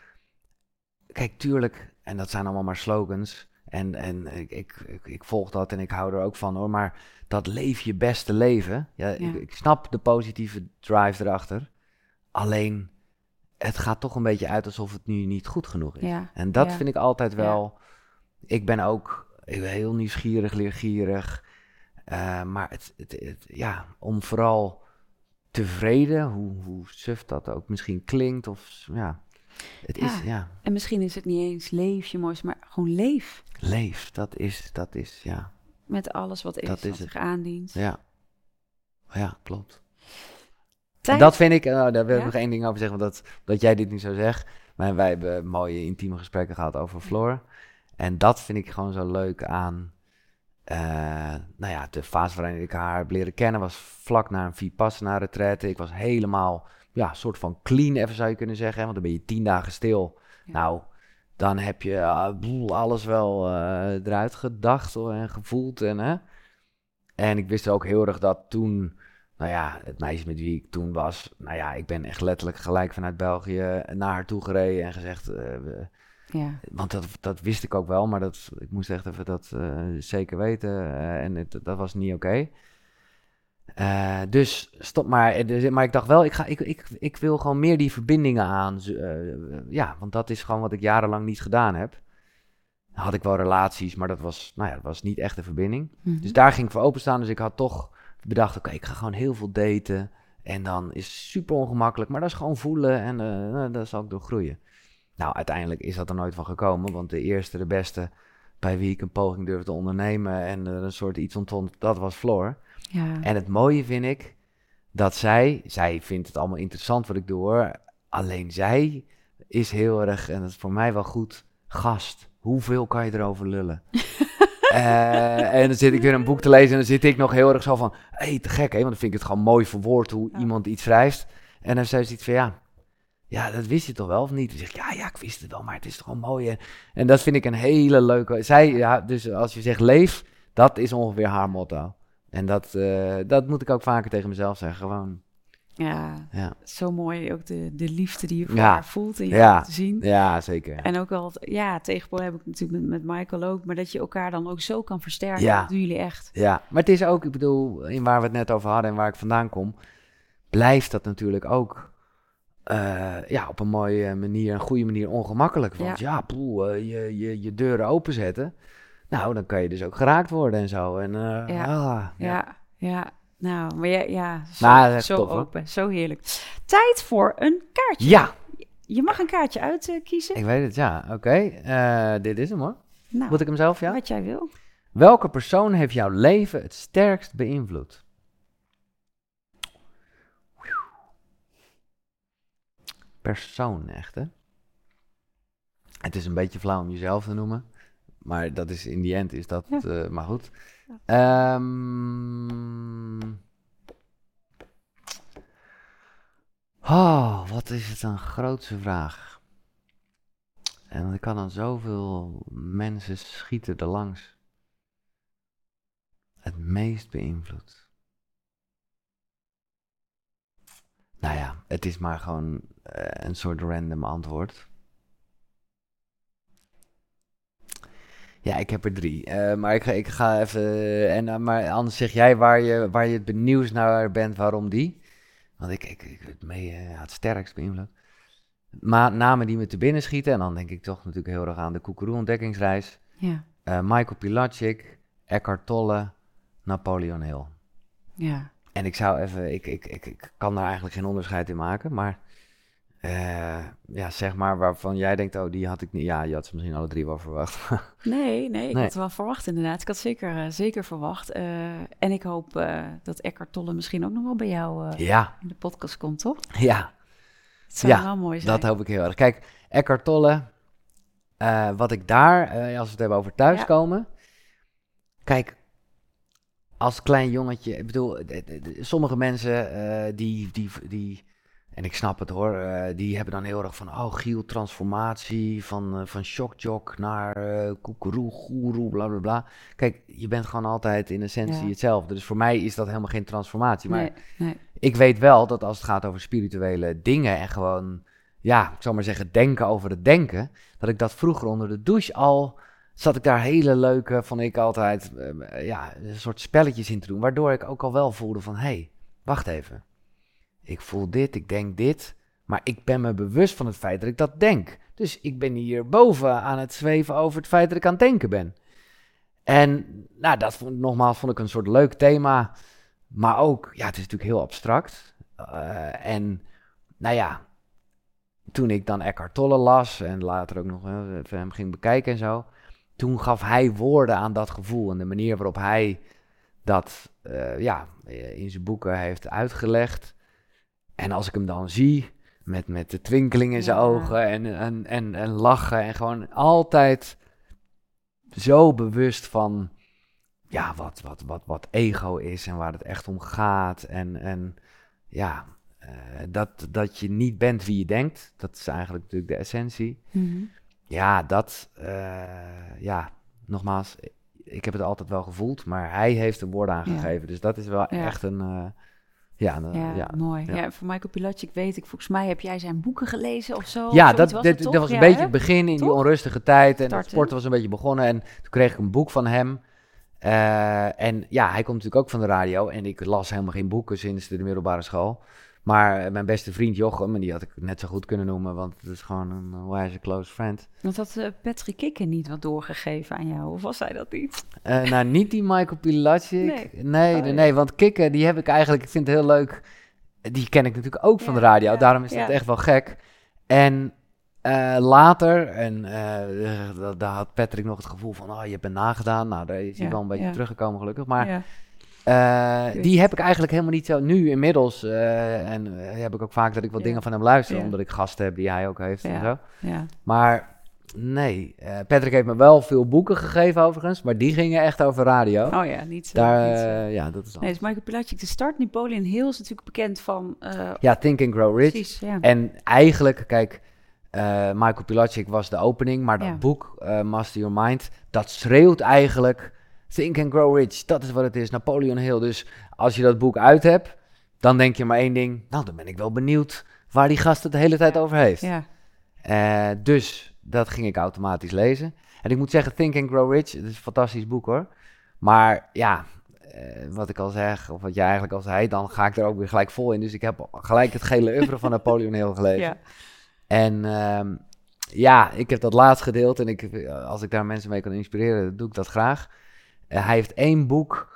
kijk, tuurlijk, en dat zijn allemaal maar slogans. En, en ik, ik, ik, volg dat en ik hou er ook van hoor. Maar dat leef je beste leven. Ja, Ik, Ja. ik snap de positieve drive erachter. Alleen, het gaat toch een beetje uit alsof het nu niet goed genoeg is. Ja, En dat vind ik altijd wel. Ik ben ook ik ben heel nieuwsgierig, leergierig. Eh, maar het, het, het- ja, om vooral tevreden, hoe, hoe suf dat ook misschien klinkt. Of ja, het is, Ja. En misschien is het niet eens leefje moois, maar gewoon leef. leef. Dat is, dat is, ja, Met alles wat is, Dat is wat zich aandient. ja. Ja, klopt. Tijd- Dat vind ik, eh, daar wil ik Ja? nog één ding over zeggen, want dat, dat jij dit niet zo zegt. Maar wij hebben mooie intieme gesprekken gehad over Floor. En dat vind ik gewoon zo leuk aan, eh, nou ja, de fase waarin ik haar heb leren kennen was vlak na een Vipassana retraite. Ik was helemaal, ja, soort van clean even zou je kunnen zeggen. Want dan ben je tien dagen stil. Ja. Nou, dan heb je ah, boel, alles wel eh, eruit gedacht en gevoeld. En, hè. en ik wist ook heel erg dat toen nou ja, het meisje met wie ik toen was, nou ja, ik ben echt letterlijk gelijk vanuit België naar haar toe gereden en gezegd, eh, Ja, want dat, dat wist ik ook wel, maar dat, ik moest echt even dat eh, zeker weten en het, dat was niet oké. Eh, dus stop maar. Eh, dus- Maar ik dacht wel, ik, ga, ik, ik, ik wil gewoon meer die verbindingen aan. eh, ja, want dat is gewoon wat ik jarenlang niet gedaan heb. Had ik wel relaties, maar dat was, nou ja, dat was niet echt een verbinding. Mhm. Dus daar ging ik voor openstaan. Dus ik had toch bedacht, oké, ik ga gewoon heel veel daten. En dan is het super ongemakkelijk, maar dat is gewoon voelen en nou, daar zal ik door groeien. Nou, uiteindelijk is dat er nooit van gekomen, want de eerste, de beste bij wie ik een poging durfde te ondernemen en een soort iets ontstond, dat was Floor. Ja. En het mooie vind ik dat zij, zij vindt het allemaal interessant wat ik doe hoor, alleen zij is heel erg, en dat is voor mij wel goed, gast. Hoeveel kan je erover lullen? Eh, en dan zit ik weer een boek te lezen en dan zit ik nog heel erg zo van, hé, hey, te gek hè, want dan vind ik het gewoon mooi verwoord hoe Ja. iemand iets schrijft. En dan zei ze iets van, ja, ja, dat wist je toch wel of niet? Dan zeg ik, ja, ja, ik wist het wel, maar het is toch gewoon mooi. En, en dat vind ik een hele leuke, zij, ja, dus als je zegt leef, dat is ongeveer haar motto. En dat, eh, dat moet ik ook vaker tegen mezelf zeggen, gewoon, ja, ja. zo mooi. Ook de, de liefde die je voor Ja. haar voelt en je Ja. te zien. Ja, zeker. En ook al, ja, tegenpool heb ik natuurlijk met, met Michael ook, maar dat je elkaar dan ook zo kan versterken. Ja. Dat doen jullie echt. Ja, maar het is ook, ik bedoel, in waar we het net over hadden en waar ik vandaan kom, blijft dat natuurlijk ook eh, ja, op een mooie manier, een goede manier ongemakkelijk. Want ja, poeh, eh, je, je, je deuren openzetten, nou, dan kan je dus ook geraakt worden en zo. En, eh, Ja. ah, Ja, ja. Nou, maar ja, ja zo, Nou, zo tof, hoor. open, zo heerlijk. Tijd voor een kaartje. Ja, Je mag een kaartje uitkiezen. ik weet het, ja. Oké, eh, dit is hem hoor. nou, Moet ik hem zelf, ja? wat jij wil. Welke persoon heeft jouw leven het sterkst beïnvloed? persoon echt, hè? Het is een beetje flauw om jezelf te noemen. Maar dat is in die end is dat. Ja. eh, maar goed. Ja. Ehm. oh, wat is het een grootste vraag. En ik kan dan zoveel mensen schieten er langs. Het meest beïnvloed. Nou ja, het is maar gewoon eh, een soort random antwoord. Ja, ik heb er drie. Eh, maar ik ga, ik ga even. En, eh, maar anders zeg jij waar je, waar je het benieuwd naar bent, waarom die? Want ik, ik, ik het mee ja, het sterkst beïnvloed. Maar namen die me te binnen schieten. En dan denk ik toch natuurlijk heel erg aan de Koekeroe-ontdekkingsreis. Ja, Michael Pilatschik, Eckhart Tolle, Napoleon Hill. ja. En ik zou even, ik, ik, ik, ik kan daar eigenlijk geen onderscheid in maken, maar eh, ja, zeg maar waarvan jij denkt, oh, die had ik niet. Ja, je had ze misschien alle drie wel verwacht. Nee, nee, ik Nee. had het wel verwacht inderdaad. Ik had zeker, eh, zeker verwacht. Eh, en ik hoop dat Eckhart Tolle misschien ook nog wel bij jou ja, in de podcast komt, toch? ja, Het zou Ja, wel mooi zijn. dat hoop ik heel erg. Kijk, Eckhart Tolle, wat ik daar, als we het hebben over thuiskomen. Kijk, als klein jongetje, ik bedoel, sommige mensen die, die, die, en ik snap het hoor, eh, die hebben dan heel erg van, oh Giel, transformatie, van, eh, van shockjock naar eh koekeroe, goeroe, bla bla bla. Kijk, je bent gewoon altijd in essentie Ja. hetzelfde. Dus voor mij is dat helemaal geen transformatie. Maar Nee, nee. ik weet wel dat als het gaat over spirituele dingen en gewoon, ja, ik zal maar zeggen, denken over het denken, dat ik dat vroeger onder de douche al, zat ik daar hele leuke, vond ik altijd, ja, een soort spelletjes in te doen, waardoor ik ook al wel voelde van, hé, hey, wacht even. Ik voel dit, ik denk dit, maar ik ben me bewust van het feit dat ik dat denk. Dus ik ben hier boven aan het zweven over het feit dat ik aan het denken ben. En nou, dat vond, nogmaals vond ik een soort leuk thema. Maar ook, ja, het is natuurlijk heel abstract. Eh, en nou ja, toen ik dan Eckhart Tolle las en later ook nog eh, even hem ging bekijken en zo. Toen gaf hij woorden aan dat gevoel en de manier waarop hij dat eh, ja, in zijn boeken heeft uitgelegd. En als ik hem dan zie met, met de twinkeling in zijn Ja. ogen en, en, en, en lachen en gewoon altijd zo bewust van ja, wat, wat, wat, wat ego is en waar het echt om gaat. En, en ja, eh, dat, dat je niet bent wie je denkt. Dat is eigenlijk natuurlijk de essentie. Mhm. Ja, dat, eh, ja, nogmaals, ik heb het altijd wel gevoeld, maar hij heeft er woorden aan Ja. gegeven. Dus dat is wel Ja. echt een, eh, ja, Ja, ja. mooi. ja. Ja. voor Michael Pilatschik weet ik, volgens mij heb jij zijn boeken gelezen of zo. Ja, dat, was dat, was een beetje het begin in die onrustige tijd. En het sporten was een beetje begonnen. En toen kreeg ik een boek van hem. Eh, en ja, hij komt natuurlijk ook van de radio. En ik las helemaal geen boeken sinds de middelbare school. Maar eh, mijn beste vriend Jochem, en die had ik net zo goed kunnen noemen, want het is gewoon een eh, wijze close friend. Want had eh, Patrick Kikken niet wat doorgegeven aan jou? Of was hij dat niet? Eh, nou, niet die Michael Pilatschik. Nee. Nee, Oh, nee, ja. nee, want Kikken, die heb ik eigenlijk, ik vind het heel leuk. Die ken ik natuurlijk ook van de radio, ja, daarom is ja. het echt wel gek. En later, en da- daar had Patrick nog het gevoel van, oh, je bent nagedaan. Nou, daar is hij wel een beetje teruggekomen gelukkig. Maar eh, die heb ik eigenlijk helemaal niet zo, nu inmiddels, eh, en eh, heb ik ook vaak dat ik wat Ja. dingen van hem luister, Ja. omdat ik gasten heb die hij ook heeft en zo. ja. Maar nee, Patrick heeft me wel veel boeken gegeven overigens, maar die gingen echt over radio. Oh ja, niet zo. Daar, niet zo. ja, dat is Nee, anders. dus Michael Pilatschik, de start. Napoleon Hill is natuurlijk bekend van... Ja, Think and Grow Rich. Precies, ja. En eigenlijk, kijk, Michael Pilatschik was de opening, maar dat boek, Master Your Mind, dat schreeuwt eigenlijk Think and Grow Rich. Dat is wat het is, Napoleon Hill. Dus als je dat boek uit hebt, dan denk je maar één ding. Nou, dan ben ik wel benieuwd waar die gast het de hele tijd over heeft. ja. Eh, dus dat ging ik automatisch lezen. En ik moet zeggen, Think and Grow Rich, het is een fantastisch boek hoor. Maar ja, eh, wat ik al zeg, of wat jij eigenlijk al zei, dan ga ik er ook weer gelijk vol in. Dus ik heb gelijk het gele oeuvre van Napoleon Hill gelezen. ja. En ehm, ja, ik heb dat laatst gedeeld en ik, eh, als ik daar mensen mee kan inspireren, doe ik dat graag. Eh, hij heeft één boek,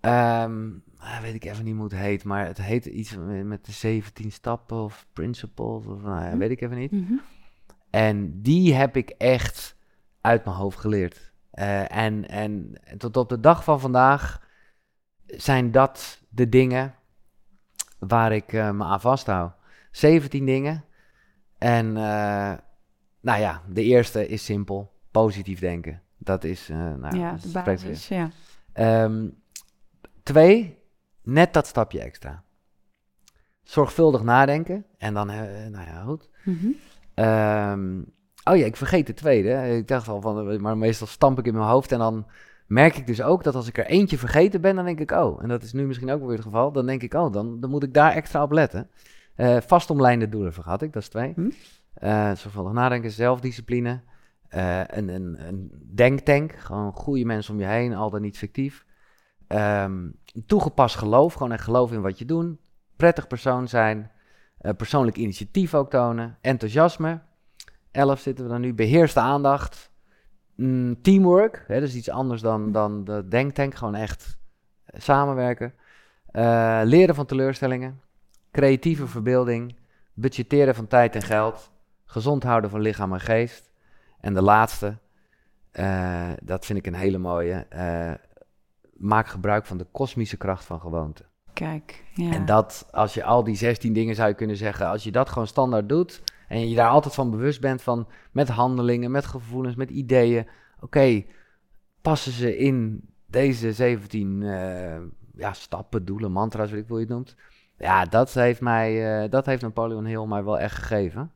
ehm, ah, weet ik even niet hoe het heet, maar het heet iets met de 17 stappen of principles, of nou, ja, Hm. weet ik even niet. Mhm. En die heb ik echt uit mijn hoofd geleerd. Eh, en, en tot op de dag van vandaag zijn dat de dingen waar ik eh, me aan vasthoud. 17 dingen. En uh, nou ja, de eerste is simpel. Positief denken. Dat is, uh, nou, ja, dat de basis, ja. Um, twee, net dat stapje extra. Zorgvuldig nadenken. En dan, uh, nou ja, goed. Mm -hmm. um, oh ja, ik vergeet de tweede. Ik dacht al van, maar meestal stamp ik in mijn hoofd. En dan merk ik dus ook dat als ik er eentje vergeten ben, dan denk ik, oh. En dat is nu misschien ook weer het geval. Dan denk ik, oh, dan, dan moet ik daar extra op letten. Uh, vastomlijnde doelen vergat ik, dat is twee. Hm? Uh, zorgvuldig nadenken, zelfdiscipline. Uh, een, een, een denktank, gewoon goede mensen om je heen, al dan niet fictief. Um, toegepast geloof, gewoon echt geloof in wat je doet. Prettig persoon zijn. Uh, persoonlijk initiatief ook tonen. Enthousiasme. Elf zitten we dan nu. Beheerste aandacht. Mm, teamwork, hè, dat is iets anders dan, dan de denktank. Gewoon echt samenwerken. Uh, leren van teleurstellingen. Creatieve verbeelding. Budgetteren van tijd en geld. Gezond houden van lichaam en geest. En de laatste, uh, dat vind ik een hele mooie. Uh, maak gebruik van de kosmische kracht van gewoonte. Kijk, ja. En dat, als je al die 16 dingen zou je kunnen zeggen, als je dat gewoon standaard doet en je daar altijd van bewust bent van met handelingen, met gevoelens, met ideeën. Oké, okay, passen ze in deze 17 uh, ja, stappen, doelen, mantra's, wat ik wil je het noemt. Ja, dat heeft mij, dat heeft Napoleon Hill mij wel echt gegeven.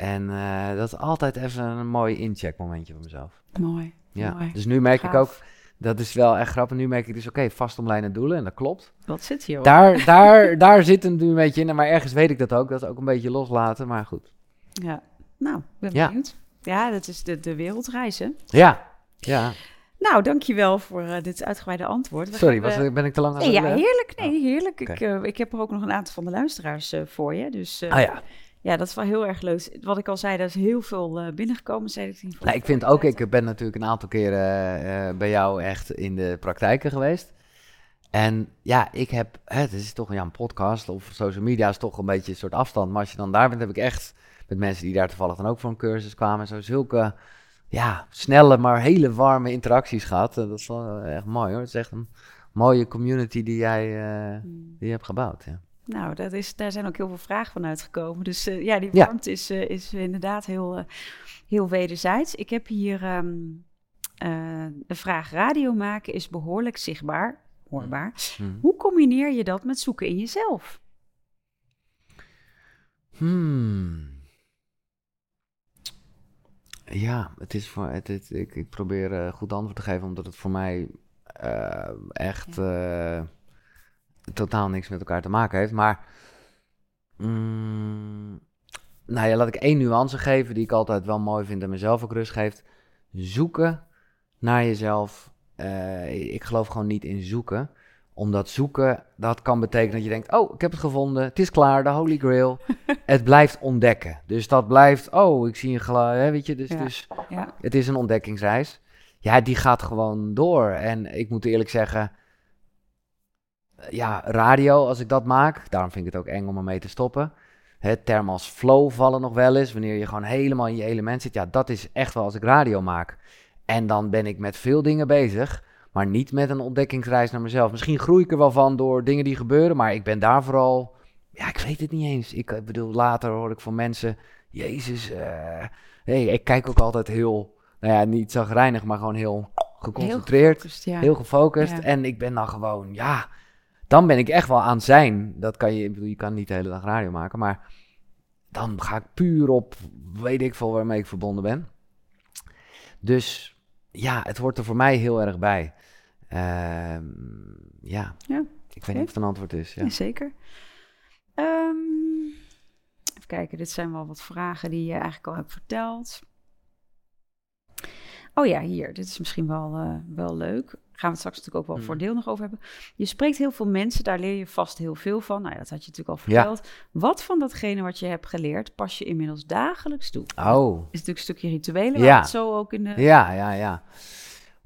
En uh, dat is altijd even een mooi incheckmomentje voor mezelf. Mooi. Ja. mooi. Dus nu merk Gaaf. ik ook, dat is wel echt grappig. Nu merk ik dus, oké, okay, vastomlijnde doelen en dat klopt. Wat zit hier? Daar, daar, daar zit nu een beetje in. Maar ergens weet ik dat ook. Dat is ook een beetje loslaten, maar goed. Ja, nou, ben Ja. benieuwd. Ja, dat is de, de wereldreis, hè? Ja, ja. Nou, dankjewel voor eh, dit uitgebreide antwoord. We Sorry, was, eh, ben ik te lang aan Nee, het ja, heerlijk. Nee, heerlijk. Oké. Ik, eh, ik heb er ook nog een aantal van de luisteraars eh, voor je. Dus eh, Ah ja. Ja, dat is wel heel erg leuk. Wat ik al zei, er is heel veel eh, binnengekomen. Zei ik Nou, ik vind ook, ik ben natuurlijk een aantal keren eh, bij jou echt in de praktijken geweest. En ja, ik heb, het is toch ja, een podcast of social media is toch een beetje een soort afstand. Maar als je dan daar bent, heb ik echt met mensen die daar toevallig dan ook voor een cursus kwamen, zo zulke ja, snelle, maar hele warme interacties gehad. Eh, dat is wel echt mooi hoor. Het is echt een mooie community die jij eh, Hmm. die je hebt gebouwd. Ja. Nou, dat is, daar zijn ook heel veel vragen van uitgekomen. Dus eh, ja, die Ja. warmte is, eh, is inderdaad heel, eh, heel wederzijds. Ik heb hier ehm, eh, de vraag radio maken is behoorlijk zichtbaar, hoorbaar. Hm. Hoe combineer je dat met zoeken in jezelf? Hmm. Ja, het is voor, het, het- ik, ik probeer goed antwoord te geven, omdat het voor mij eh, echt eh, totaal niks met elkaar te maken heeft. Maar, mm, nou ja, laat ik één nuance geven die ik altijd wel mooi vind en mezelf ook rust geeft. Zoeken naar jezelf. eh, ik geloof gewoon niet in zoeken omdat zoeken, dat kan betekenen dat je denkt, oh, ik heb het gevonden, het is klaar, de holy grail. het blijft ontdekken. Dus dat blijft, oh, ik zie een hè, weet je, dus, Ja. dus Ja, het is een ontdekkingsreis. Ja, die gaat gewoon door. En ik moet eerlijk zeggen, ja, radio, als ik dat maak, daarom vind ik het ook eng om ermee te stoppen. Het term als flow vallen nog wel eens, wanneer je gewoon helemaal in je element zit. Ja, dat is echt wel als ik radio maak. En dan ben ik met veel dingen bezig, maar niet met een ontdekkingsreis naar mezelf. Misschien groei ik er wel van door dingen die gebeuren, maar ik ben daar vooral, ja, ik weet het niet eens. Ik eh, bedoel, later hoor ik van mensen, Jezus, eh, hey, ik kijk ook altijd heel, nou ja, niet zagrijnig, maar gewoon heel geconcentreerd. gefocust, ja. Heel gefocust. Ja. En ik ben dan gewoon, ja, dan ben ik echt wel aan zijn. Dat kan je, ik bedoel, je kan niet de hele dag radio maken, maar dan ga ik puur op, weet ik veel waarmee ik verbonden ben. Dus ja, het hoort er voor mij heel erg bij. Ehm, ja. Ja, ik weet niet of het een antwoord is. Ja. Ja, zeker. Ehm, even kijken, dit zijn wel wat vragen die je eigenlijk al hebt verteld. Oh ja, hier. Dit is misschien wel, eh, wel leuk. Gaan we het straks natuurlijk ook wel Hmm. voor deel nog over hebben. Je spreekt heel veel mensen, daar leer je vast heel veel van. Nou ja, dat had je natuurlijk al Ja. verteld. Wat van datgene wat je hebt geleerd, pas je inmiddels dagelijks toe? Oh, is natuurlijk een stukje rituelen, Ja. het zo ook in de... Ja, ja, ja.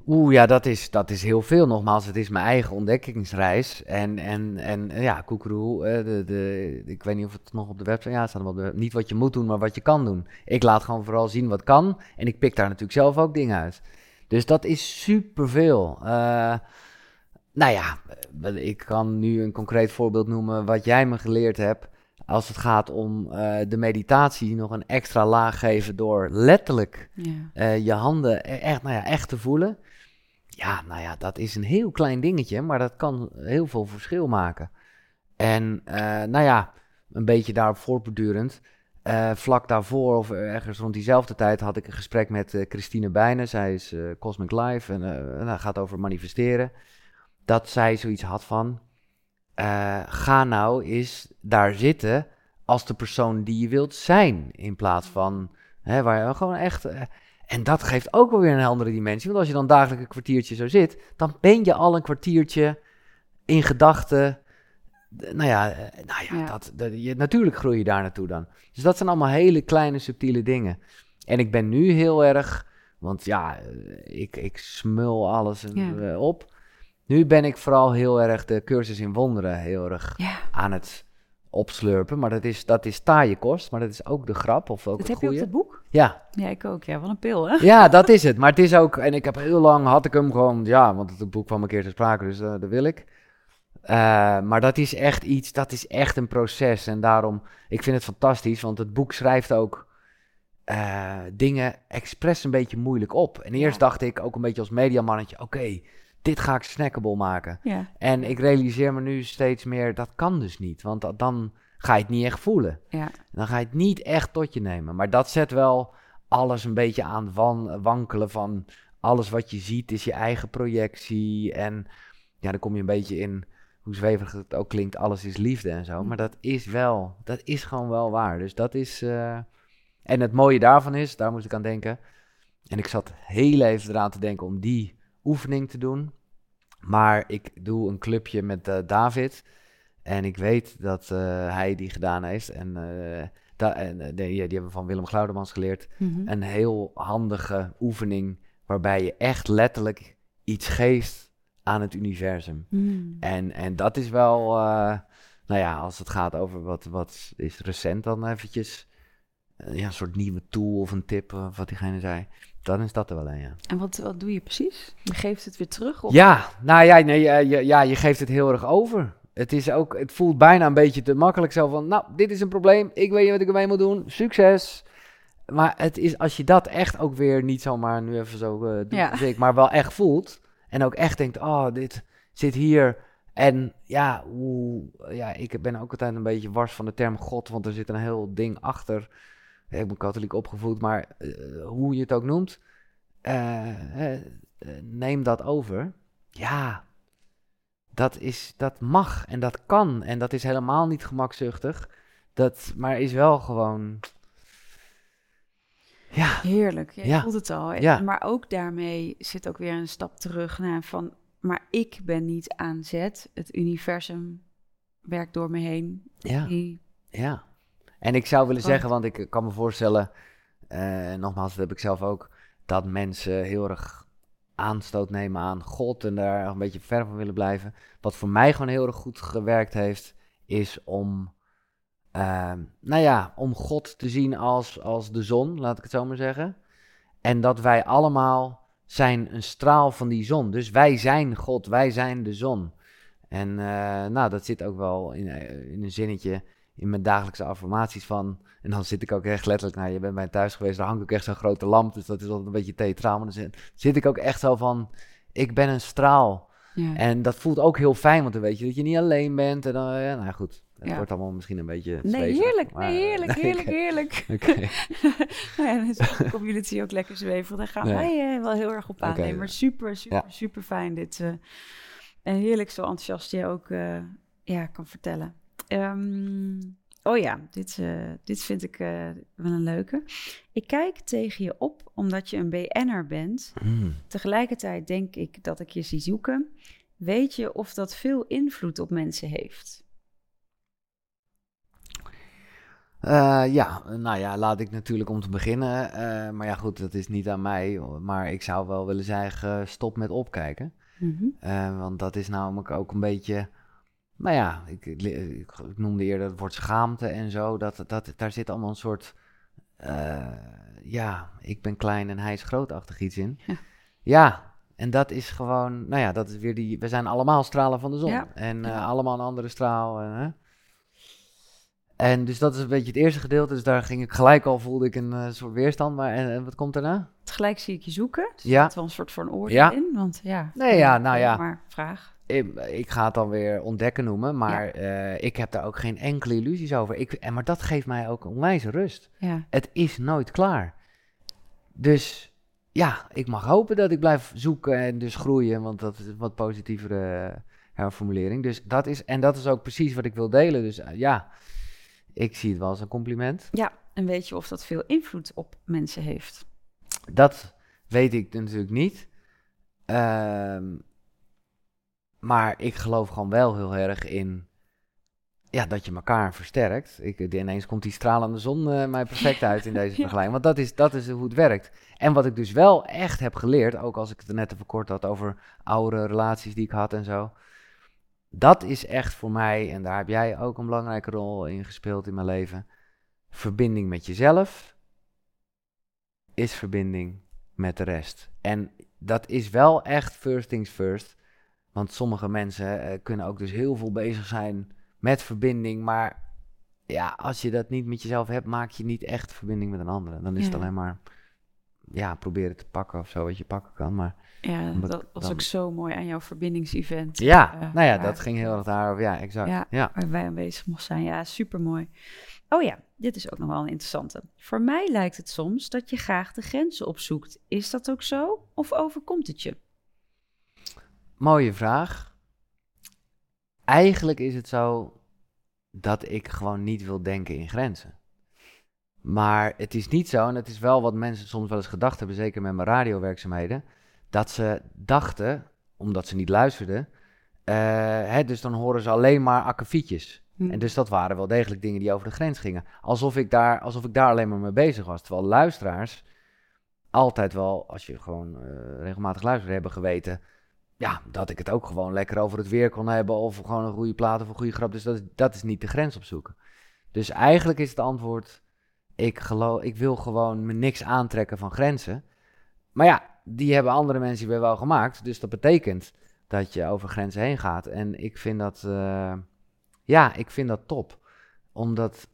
Oeh, ja, dat is, dat is heel veel. Nogmaals, het is mijn eigen ontdekkingsreis. En, en, en ja, koekeroe, eh, de, de, ik weet niet of het nog op de website... Ja, staat wel op de, niet wat je moet doen, maar wat je kan doen. Ik laat gewoon vooral zien wat kan. En ik pik daar natuurlijk zelf ook dingen uit. Dus dat is superveel. Eh nou ja, ik kan nu een concreet voorbeeld noemen wat jij me geleerd hebt. als het gaat om eh, de meditatie nog een extra laag geven door letterlijk Ja. eh, je handen e- echt, nou ja, echt te voelen. Ja, nou ja, dat is een heel klein dingetje, maar dat kan heel veel verschil maken. En nou ja, een beetje daarop voortbordurend. Eh, vlak daarvoor, of ergens rond diezelfde tijd, had ik een gesprek met eh, Christine Bijnen. Zij is eh, Cosmic Life en nou, gaat over manifesteren. Dat zij zoiets had van, ga nou eens daar zitten als de persoon die je wilt zijn. In plaats van, hè, waar je gewoon echt... en dat geeft ook wel weer een andere dimensie. Want als je dan dagelijks een kwartiertje zo zit, dan ben je al een kwartiertje in gedachten. Nou ja, eh, nou ja, Ja. Dat, dat, je, natuurlijk groei je daar naartoe dan. Dus dat zijn allemaal hele kleine, subtiele dingen. En ik ben nu heel erg, want ja, eh, ik, ik smul alles en, Ja. eh, op. Nu ben ik vooral heel erg de cursus in wonderen heel erg Ja, aan het opslurpen. Maar dat is, dat is taaie kost, maar dat is ook de grap of ook dat het heb je op het boek? Ja, Ja, ik ook. Ja, wat een pil, hè? ja, dat is het. Maar het is ook, en ik heb heel lang, had ik hem gewoon, ja, want het boek kwam een keer te sprake, dus eh, dat wil ik. Eh, maar dat is echt iets, dat is echt een proces. En daarom, ik vind het fantastisch, want het boek schrijft ook eh, dingen expres een beetje moeilijk op. En eerst Ja. dacht ik, ook een beetje als mediamannetje, oké, dit ga ik snackable maken. Ja, En ik realiseer me nu steeds meer, dat kan dus niet. Want dat- dan ga je het niet echt voelen. ja. Dan ga je het niet echt tot je nemen. Maar dat zet wel alles een beetje aan wan wankelen van alles wat je ziet is je eigen projectie. En ja, dan kom je een beetje in hoe zweverig het ook klinkt, alles is liefde en zo. Mm. Maar dat is wel, dat is gewoon wel waar. Dus dat is... eh, En het mooie daarvan is, daar moest ik aan denken. En ik zat heel even eraan te denken om die oefening te doen. Maar ik doe een clubje met eh, David. En ik weet dat eh, hij die gedaan heeft. En, en die, die hebben we van Willem Glaudemans geleerd. Mhm. Een heel handige oefening waarbij je echt letterlijk iets geeft aan het universum. Mm. En, en dat is wel, eh, nou ja, als het gaat over wat, wat is recent dan eventjes, eh, ja, een soort nieuwe tool of een tip, of wat diegene zei, dan is dat er wel een, ja. En wat, wat doe je precies? Je geeft het weer terug? Of? Ja, nou ja, nee, eh, je, ja, je geeft het heel erg over. Het, is ook, het voelt bijna een beetje te makkelijk zo van, nou, dit is een probleem, ik weet niet wat ik ermee moet doen, succes. Maar het is, als je dat echt ook weer niet zomaar nu even zo eh doet Ja. ik, maar wel echt voelt. En ook echt denkt, oh, dit zit hier. En ja, hoe, ja, ik ben ook altijd een beetje wars van de term God, want er zit een heel ding achter. Ik ben katholiek opgevoed, maar eh, hoe je het ook noemt, eh, eh, neem dat over. Ja, dat, is, dat mag en dat kan. En dat is helemaal niet gemakzuchtig. Dat, maar is wel gewoon. Ja, Heerlijk, je Ja. voelt het al. Ja. Maar ook daarmee zit ook weer een stap terug naar van... maar ik ben niet aan zet. Het universum werkt door me heen. ja, Die- ja. En ik zou willen Want- zeggen, want ik kan me voorstellen, eh, nogmaals, dat heb ik zelf ook, dat mensen heel erg aanstoot nemen aan God en daar een beetje ver van willen blijven. Wat voor mij gewoon heel erg goed gewerkt heeft, is om, ehm, nou ja, om God te zien als, als de zon, laat ik het zo maar zeggen. En dat wij allemaal zijn een straal van die zon. Dus wij zijn God, wij zijn de zon. En eh, nou, dat zit ook wel in, eh, in een zinnetje in mijn dagelijkse affirmaties van. En dan zit ik ook echt letterlijk, nou, je bent bij thuis geweest, daar hangt ook echt zo'n grote lamp, dus dat is altijd een beetje theatraal. Maar dan zit, zit ik ook echt zo van, ik ben een straal. Ja. En dat voelt ook heel fijn, want dan weet je dat je niet alleen bent. En dan, ja, nou goed, het Ja. wordt allemaal misschien een beetje Nee, heerlijk, maar, nee, eh, heerlijk, heerlijk, heerlijk. Oké. nou ja, dan is de community ook lekker zweverig. Daar gaan Nee. wij eh, wel heel erg op aannemen. Maar super, super, Ja. super fijn dit. eh, en heerlijk zo enthousiast je ook eh, ja, kan vertellen. Ehm, oh ja, dit, eh, dit vind ik eh, wel een leuke. Ik kijk tegen je op omdat je een BN'er bent. Hmm. Tegelijkertijd denk ik dat ik je zie zoeken. Weet je of dat veel invloed op mensen heeft? Eh, ja, nou ja, laat ik natuurlijk om te beginnen. maar ja, goed, dat is niet aan mij. Maar ik zou wel willen zeggen, stop met opkijken. Mhm. Want dat is namelijk ook een beetje. Nou ja, ik, ik, ik noemde eerder het woord schaamte en zo. Dat, dat, daar zit allemaal een soort. eh, ja, ik ben klein en hij is grootachtig iets in. Ja. Ja, en dat is gewoon. Nou ja, dat is weer die. We zijn allemaal stralen van de zon. Ja. En eh, allemaal een andere straal. En, dus dat is een beetje het eerste gedeelte. Dus daar ging ik gelijk al, voelde ik een eh, soort weerstand. Maar en, en wat komt daarna? Tegelijk zie ik je zoeken. Dus Ja. ja. wel een soort van oordeel Ja. in. Want ja. Nee, ja, nou ja. Maar vraag. Ik, ik ga het dan weer ontdekken noemen, maar eh, ik heb daar ook geen enkele illusies over. Ik, en, maar dat geeft mij ook onwijs rust. Ja. Het is nooit klaar. Dus ja, ik mag hopen dat ik blijf zoeken en dus groeien, want dat is een wat positievere herformulering. Dus dat is, en dat is ook precies wat ik wil delen. Dus eh, ja, ik zie het wel als een compliment. ja. En weet je of dat veel invloed op mensen heeft? Dat weet ik natuurlijk niet. Ehm, maar ik geloof gewoon wel heel erg in ja, dat je elkaar versterkt. Ik, ineens komt die stralende zon eh, mij perfect uit in deze vergelijking. Want dat is, dat is hoe het werkt. En wat ik dus wel echt heb geleerd, ook als ik het er net even kort had over oude relaties die ik had en zo. Dat is echt voor mij, en daar heb jij ook een belangrijke rol in gespeeld in mijn leven. Verbinding met jezelf is verbinding met de rest. En dat is wel echt first things first. Want sommige mensen eh, kunnen ook dus heel veel bezig zijn met verbinding. Maar ja, als je dat niet met jezelf hebt, maak je niet echt verbinding met een andere. Dan is het alleen maar ja, proberen te pakken of zo wat je pakken kan. Maar Ja, dat was ook zo mooi aan jouw verbindingsevent. ja, eh, nou ja, waar- dat ging heel erg daarover. Ja, exact. Ja. Ja. Waar wij aanwezig mochten zijn. Ja, supermooi. Oh ja, dit is ook nog wel een interessante. Voor mij lijkt het soms dat je graag de grenzen opzoekt. Is dat ook zo? Of overkomt het je? Mooie vraag. Eigenlijk is het zo dat ik gewoon niet wil denken in grenzen. Maar het is niet zo, en het is wel wat mensen soms wel eens gedacht hebben, zeker met mijn radiowerkzaamheden, dat ze dachten, omdat ze niet luisterden, eh, hè, dus dan horen ze alleen maar akkefietjes. Hm. En dus dat waren wel degelijk dingen die over de grens gingen. Alsof ik daar, alsof ik daar alleen maar mee bezig was. Terwijl luisteraars altijd wel, als je gewoon eh, regelmatig luistert, hebben geweten. Ja, dat ik het ook gewoon lekker over het weer kon hebben. Of gewoon een goede plaat of een goede grap. Dus dat, is- dat is niet de grens opzoeken. Dus eigenlijk is het antwoord. Ik, geloof, ik wil gewoon me niks aantrekken van grenzen. Maar ja, die hebben andere mensen weer wel gemaakt. Dus dat betekent dat je over grenzen heen gaat. En ik vind dat. eh, ja, ik vind dat top. Omdat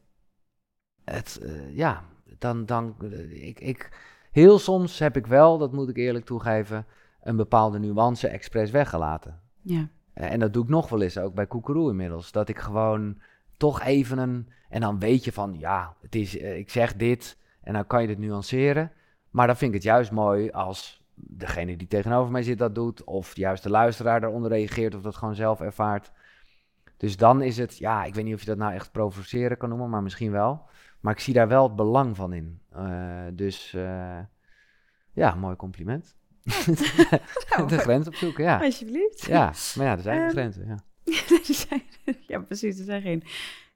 het, eh, ja, dan, dan, eh, ik, ik, heel soms heb ik wel, dat moet ik eerlijk toegeven, een bepaalde nuance expres weggelaten. Ja. Eh, En dat doe ik nog wel eens, ook bij Koekeroe inmiddels. Dat ik gewoon toch even een, en dan weet je van, ja, het is, eh, ik zeg dit en dan kan je dit nuanceren. Maar dan vind ik het juist mooi als degene die tegenover mij zit dat doet, of juist de luisteraar daaronder reageert of dat gewoon zelf ervaart. Dus dan is het, ja, ik weet niet of je dat nou echt provoceren kan noemen, maar misschien wel. Maar ik zie daar wel het belang van in. Eh, dus ja, mooi compliment. de grens opzoeken, ja. Alsjeblieft. Ja, maar ja, er zijn geen Ehm, grenzen, ja. er zijn, ja, precies. Er zijn geen,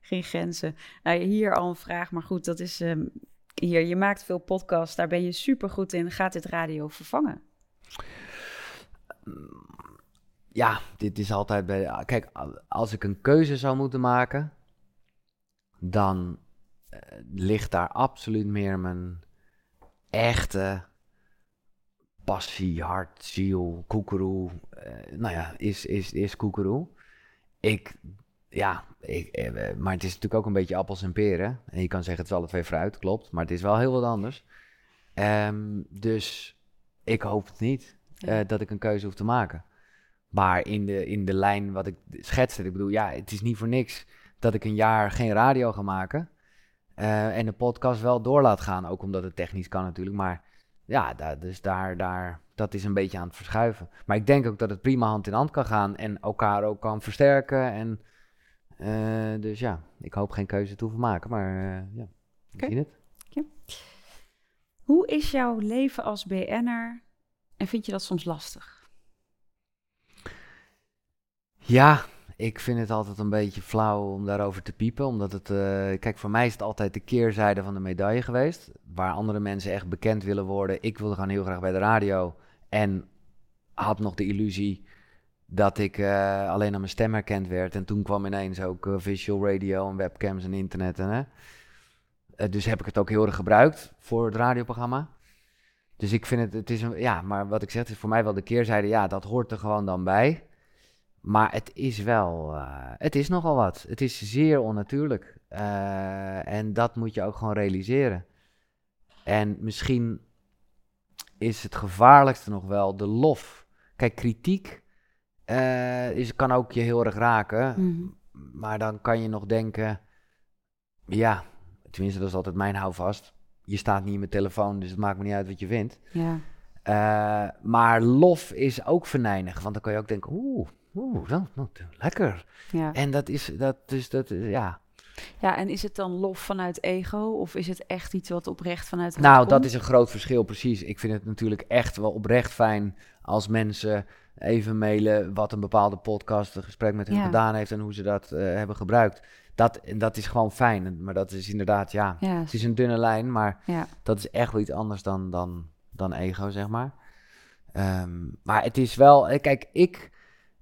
geen grenzen. Nou, hier al een vraag, maar goed, dat is ehm, hier. Je maakt veel podcasts, daar ben je super goed in. Gaat dit radio vervangen? Ja, dit is altijd bij. Kijk, a- als ik een keuze zou moeten maken, dan eh, ligt daar absoluut meer mijn echte passie, hart, ziel, koekeroe. eh, nou ja, is, is, is koekeroe. Ik, ja, ik, eh, maar het is natuurlijk ook een beetje appels en peren. En je kan zeggen het is alle twee fruit, klopt. Maar het is wel heel wat anders. Ehm, dus ik hoop het niet eh, dat ik een keuze hoef te maken. Maar in de, in de lijn wat ik schetste, ik bedoel, ja, het is niet voor niks dat ik een jaar geen radio ga maken. en de podcast wel door laat gaan. Ook omdat het technisch kan natuurlijk. Maar ja, dus daar, daar, dat is een beetje aan het verschuiven. Maar ik denk ook dat het prima hand in hand kan gaan. En elkaar ook kan versterken. En eh, dus ja, ik hoop geen keuze te hoeven maken. Maar eh, ja, Oké. zien het. Hoe is jouw leven als BN'er en vind je dat soms lastig? Ja, ik vind het altijd een beetje flauw om daarover te piepen. Omdat het, eh, kijk, voor mij is het altijd de keerzijde van de medaille geweest. Waar andere mensen echt bekend willen worden. Ik wilde gewoon heel graag bij de radio. En had nog de illusie dat ik eh, alleen aan mijn stem herkend werd. En toen kwam ineens ook eh, visual radio en webcams en internet. En, dus heb ik het ook heel erg gebruikt voor het radioprogramma. Dus ik vind het, het is ja, maar wat ik zeg, is voor mij wel de keerzijde. Ja, dat hoort er gewoon dan bij. Maar het is wel, eh, het is nogal wat. Het is zeer onnatuurlijk. Eh, en dat moet je ook gewoon realiseren. En misschien is het gevaarlijkste nog wel de lof. Kijk, kritiek eh, is, kan ook je heel erg raken. Mhm. Maar dan kan je nog denken, ja, tenminste dat is altijd mijn houvast. Je staat niet in mijn telefoon, dus het maakt me niet uit wat je vindt. Ja. Maar lof is ook venijnig, want dan kan je ook denken, oeh, oeh, dat, dat, lekker. Ja. En dat is, dat, dus dat, eh, ja. ja, en is het dan lof vanuit ego of is het echt iets wat oprecht vanuit Nou, dat is een groot verschil, precies. Ik vind het natuurlijk echt wel oprecht fijn als mensen even mailen wat een bepaalde podcast, een gesprek met hen Ja. gedaan heeft en hoe ze dat eh, hebben gebruikt. Dat, en dat is gewoon fijn, maar dat is inderdaad, ja, Ja, het is een dunne lijn, maar ja. dat is echt wel iets anders dan, dan, dan ego, zeg maar. Ehm, maar het is wel, eh, kijk, ik,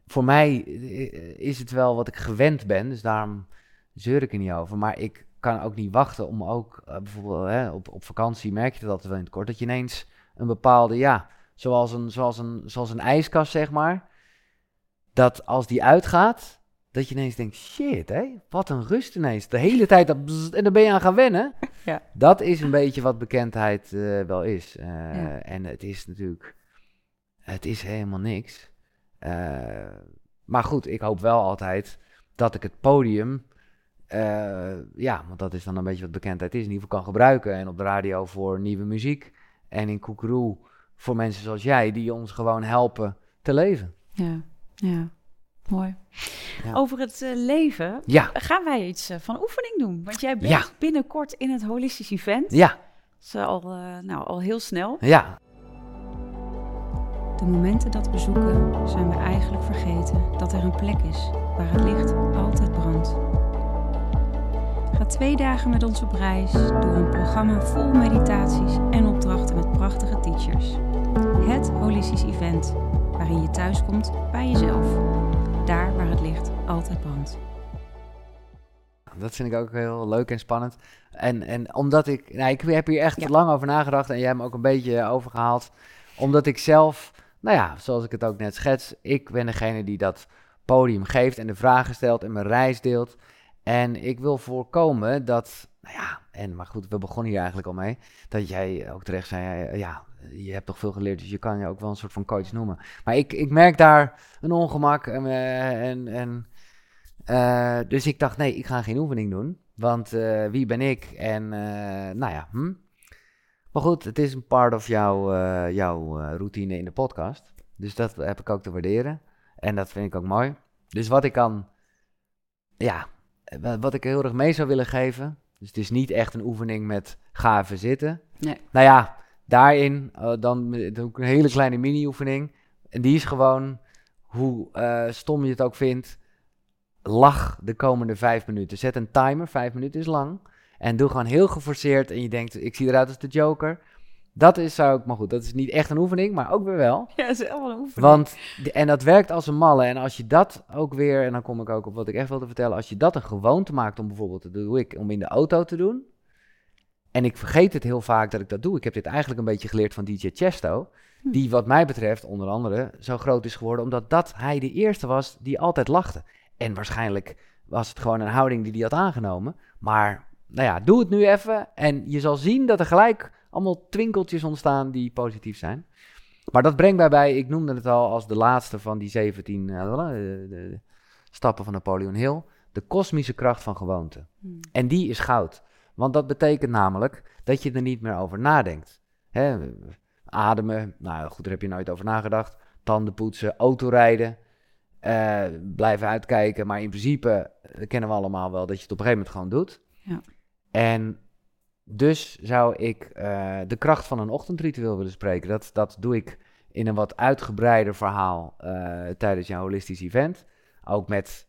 voor mij eh, is het wel wat ik gewend ben, dus daarom zeur ik er niet over. Maar ik kan ook niet wachten om ook, eh, bijvoorbeeld hè, op, op vakantie merk je dat wel in het kort, dat je ineens een bepaalde, ja, zoals een, zoals een, zoals een ijskast, zeg maar, dat als die uitgaat, dat je ineens denkt, shit, hé, wat een rust ineens. De hele tijd, dat bzz, en dan ben je aan gaan wennen. Ja. Dat is een beetje wat bekendheid eh, wel is. Ja. En het is natuurlijk, het is helemaal niks. Eh, maar goed, ik hoop wel altijd dat ik het podium, eh, ja, want dat is dan een beetje wat bekendheid is, in ieder geval kan gebruiken. En op de radio voor nieuwe muziek. En in Koekeroe voor mensen zoals jij, die ons gewoon helpen te leven. Ja, ja. Mooi. Ja. Over het eh, leven Ja, gaan wij iets van oefening doen. Want jij bent Ja. binnenkort in het holistisch event. ja, Dat is al, nou, al heel snel. ja. De momenten dat we zoeken, zijn we eigenlijk vergeten dat er een plek is waar het licht altijd brandt. Ga twee dagen met ons op reis door een programma vol meditaties en opdrachten met prachtige teachers. Het holistisch event waarin je thuiskomt bij jezelf. Daar waar het licht altijd brandt. Dat vind ik ook heel leuk en spannend. En, en omdat ik, nou, ik heb hier echt Ja. lang over nagedacht en jij hebt me ook een beetje overgehaald. Omdat ik zelf, nou ja, zoals ik het ook net schets, ik ben degene die dat podium geeft en de vragen stelt en mijn reis deelt. En ik wil voorkomen dat, nou ja, en maar goed, we begonnen hier eigenlijk al mee, dat jij ook terecht zei, eh, ja, je hebt toch veel geleerd, dus je kan je ook wel een soort van coach noemen. Maar ik, ik merk daar een ongemak en, eh, en, en eh, dus ik dacht, nee, ik ga geen oefening doen. Want wie ben ik? En nou ja, hm. Maar goed, het is een part of jouw, eh, jouw eh, routine in de podcast. Dus dat heb ik ook te waarderen. En dat vind ik ook mooi. Dus wat ik kan, ja, eh, wa- wat ik heel erg mee zou willen geven. Dus het is niet echt een oefening met ga even zitten. Nee. Nou ja, daarin dan doe ik een hele kleine mini-oefening. En die is gewoon, hoe stom je het ook vindt, lach de komende vijf minuten. Zet een timer, vijf minuten is lang. En doe gewoon heel geforceerd en je denkt, ik zie eruit als de joker. Dat is zou ik, maar goed, dat is niet echt een oefening, maar ook weer wel. Ja, dat is allemaal een oefening. Want, en dat werkt als een malle. En als je dat ook weer, en dan kom ik ook op wat ik echt wilde vertellen. Als je dat een gewoonte maakt om bijvoorbeeld, dat doe ik, om in de auto te doen. En ik vergeet het heel vaak dat ik dat doe. Ik heb dit eigenlijk een beetje geleerd van DJ Chesto. Hm. Die wat mij betreft, onder andere, zo groot is geworden. Omdat dat hij de eerste was die altijd lachte. En waarschijnlijk was het gewoon een houding die hij had aangenomen. Maar, nou ja, doe het nu even. En je zal zien dat er gelijk allemaal twinkeltjes ontstaan die positief zijn. Maar dat brengt mij bij, ik noemde het al als de laatste van die 17 eh, stappen van Napoleon Hill. De kosmische kracht van gewoonte. Hmm. En die is goud. Want dat betekent namelijk dat je er niet meer over nadenkt. Hè, ademen, nou goed, daar heb je nooit over nagedacht. Tanden poetsen, autorijden, eh, blijven uitkijken. Maar in principe eh, kennen we allemaal wel dat je het op een gegeven moment gewoon doet. Ja. En dus zou ik eh, de kracht van een ochtendritueel willen spreken. Dat, dat doe ik in een wat uitgebreider verhaal eh, tijdens jouw holistisch event. Ook met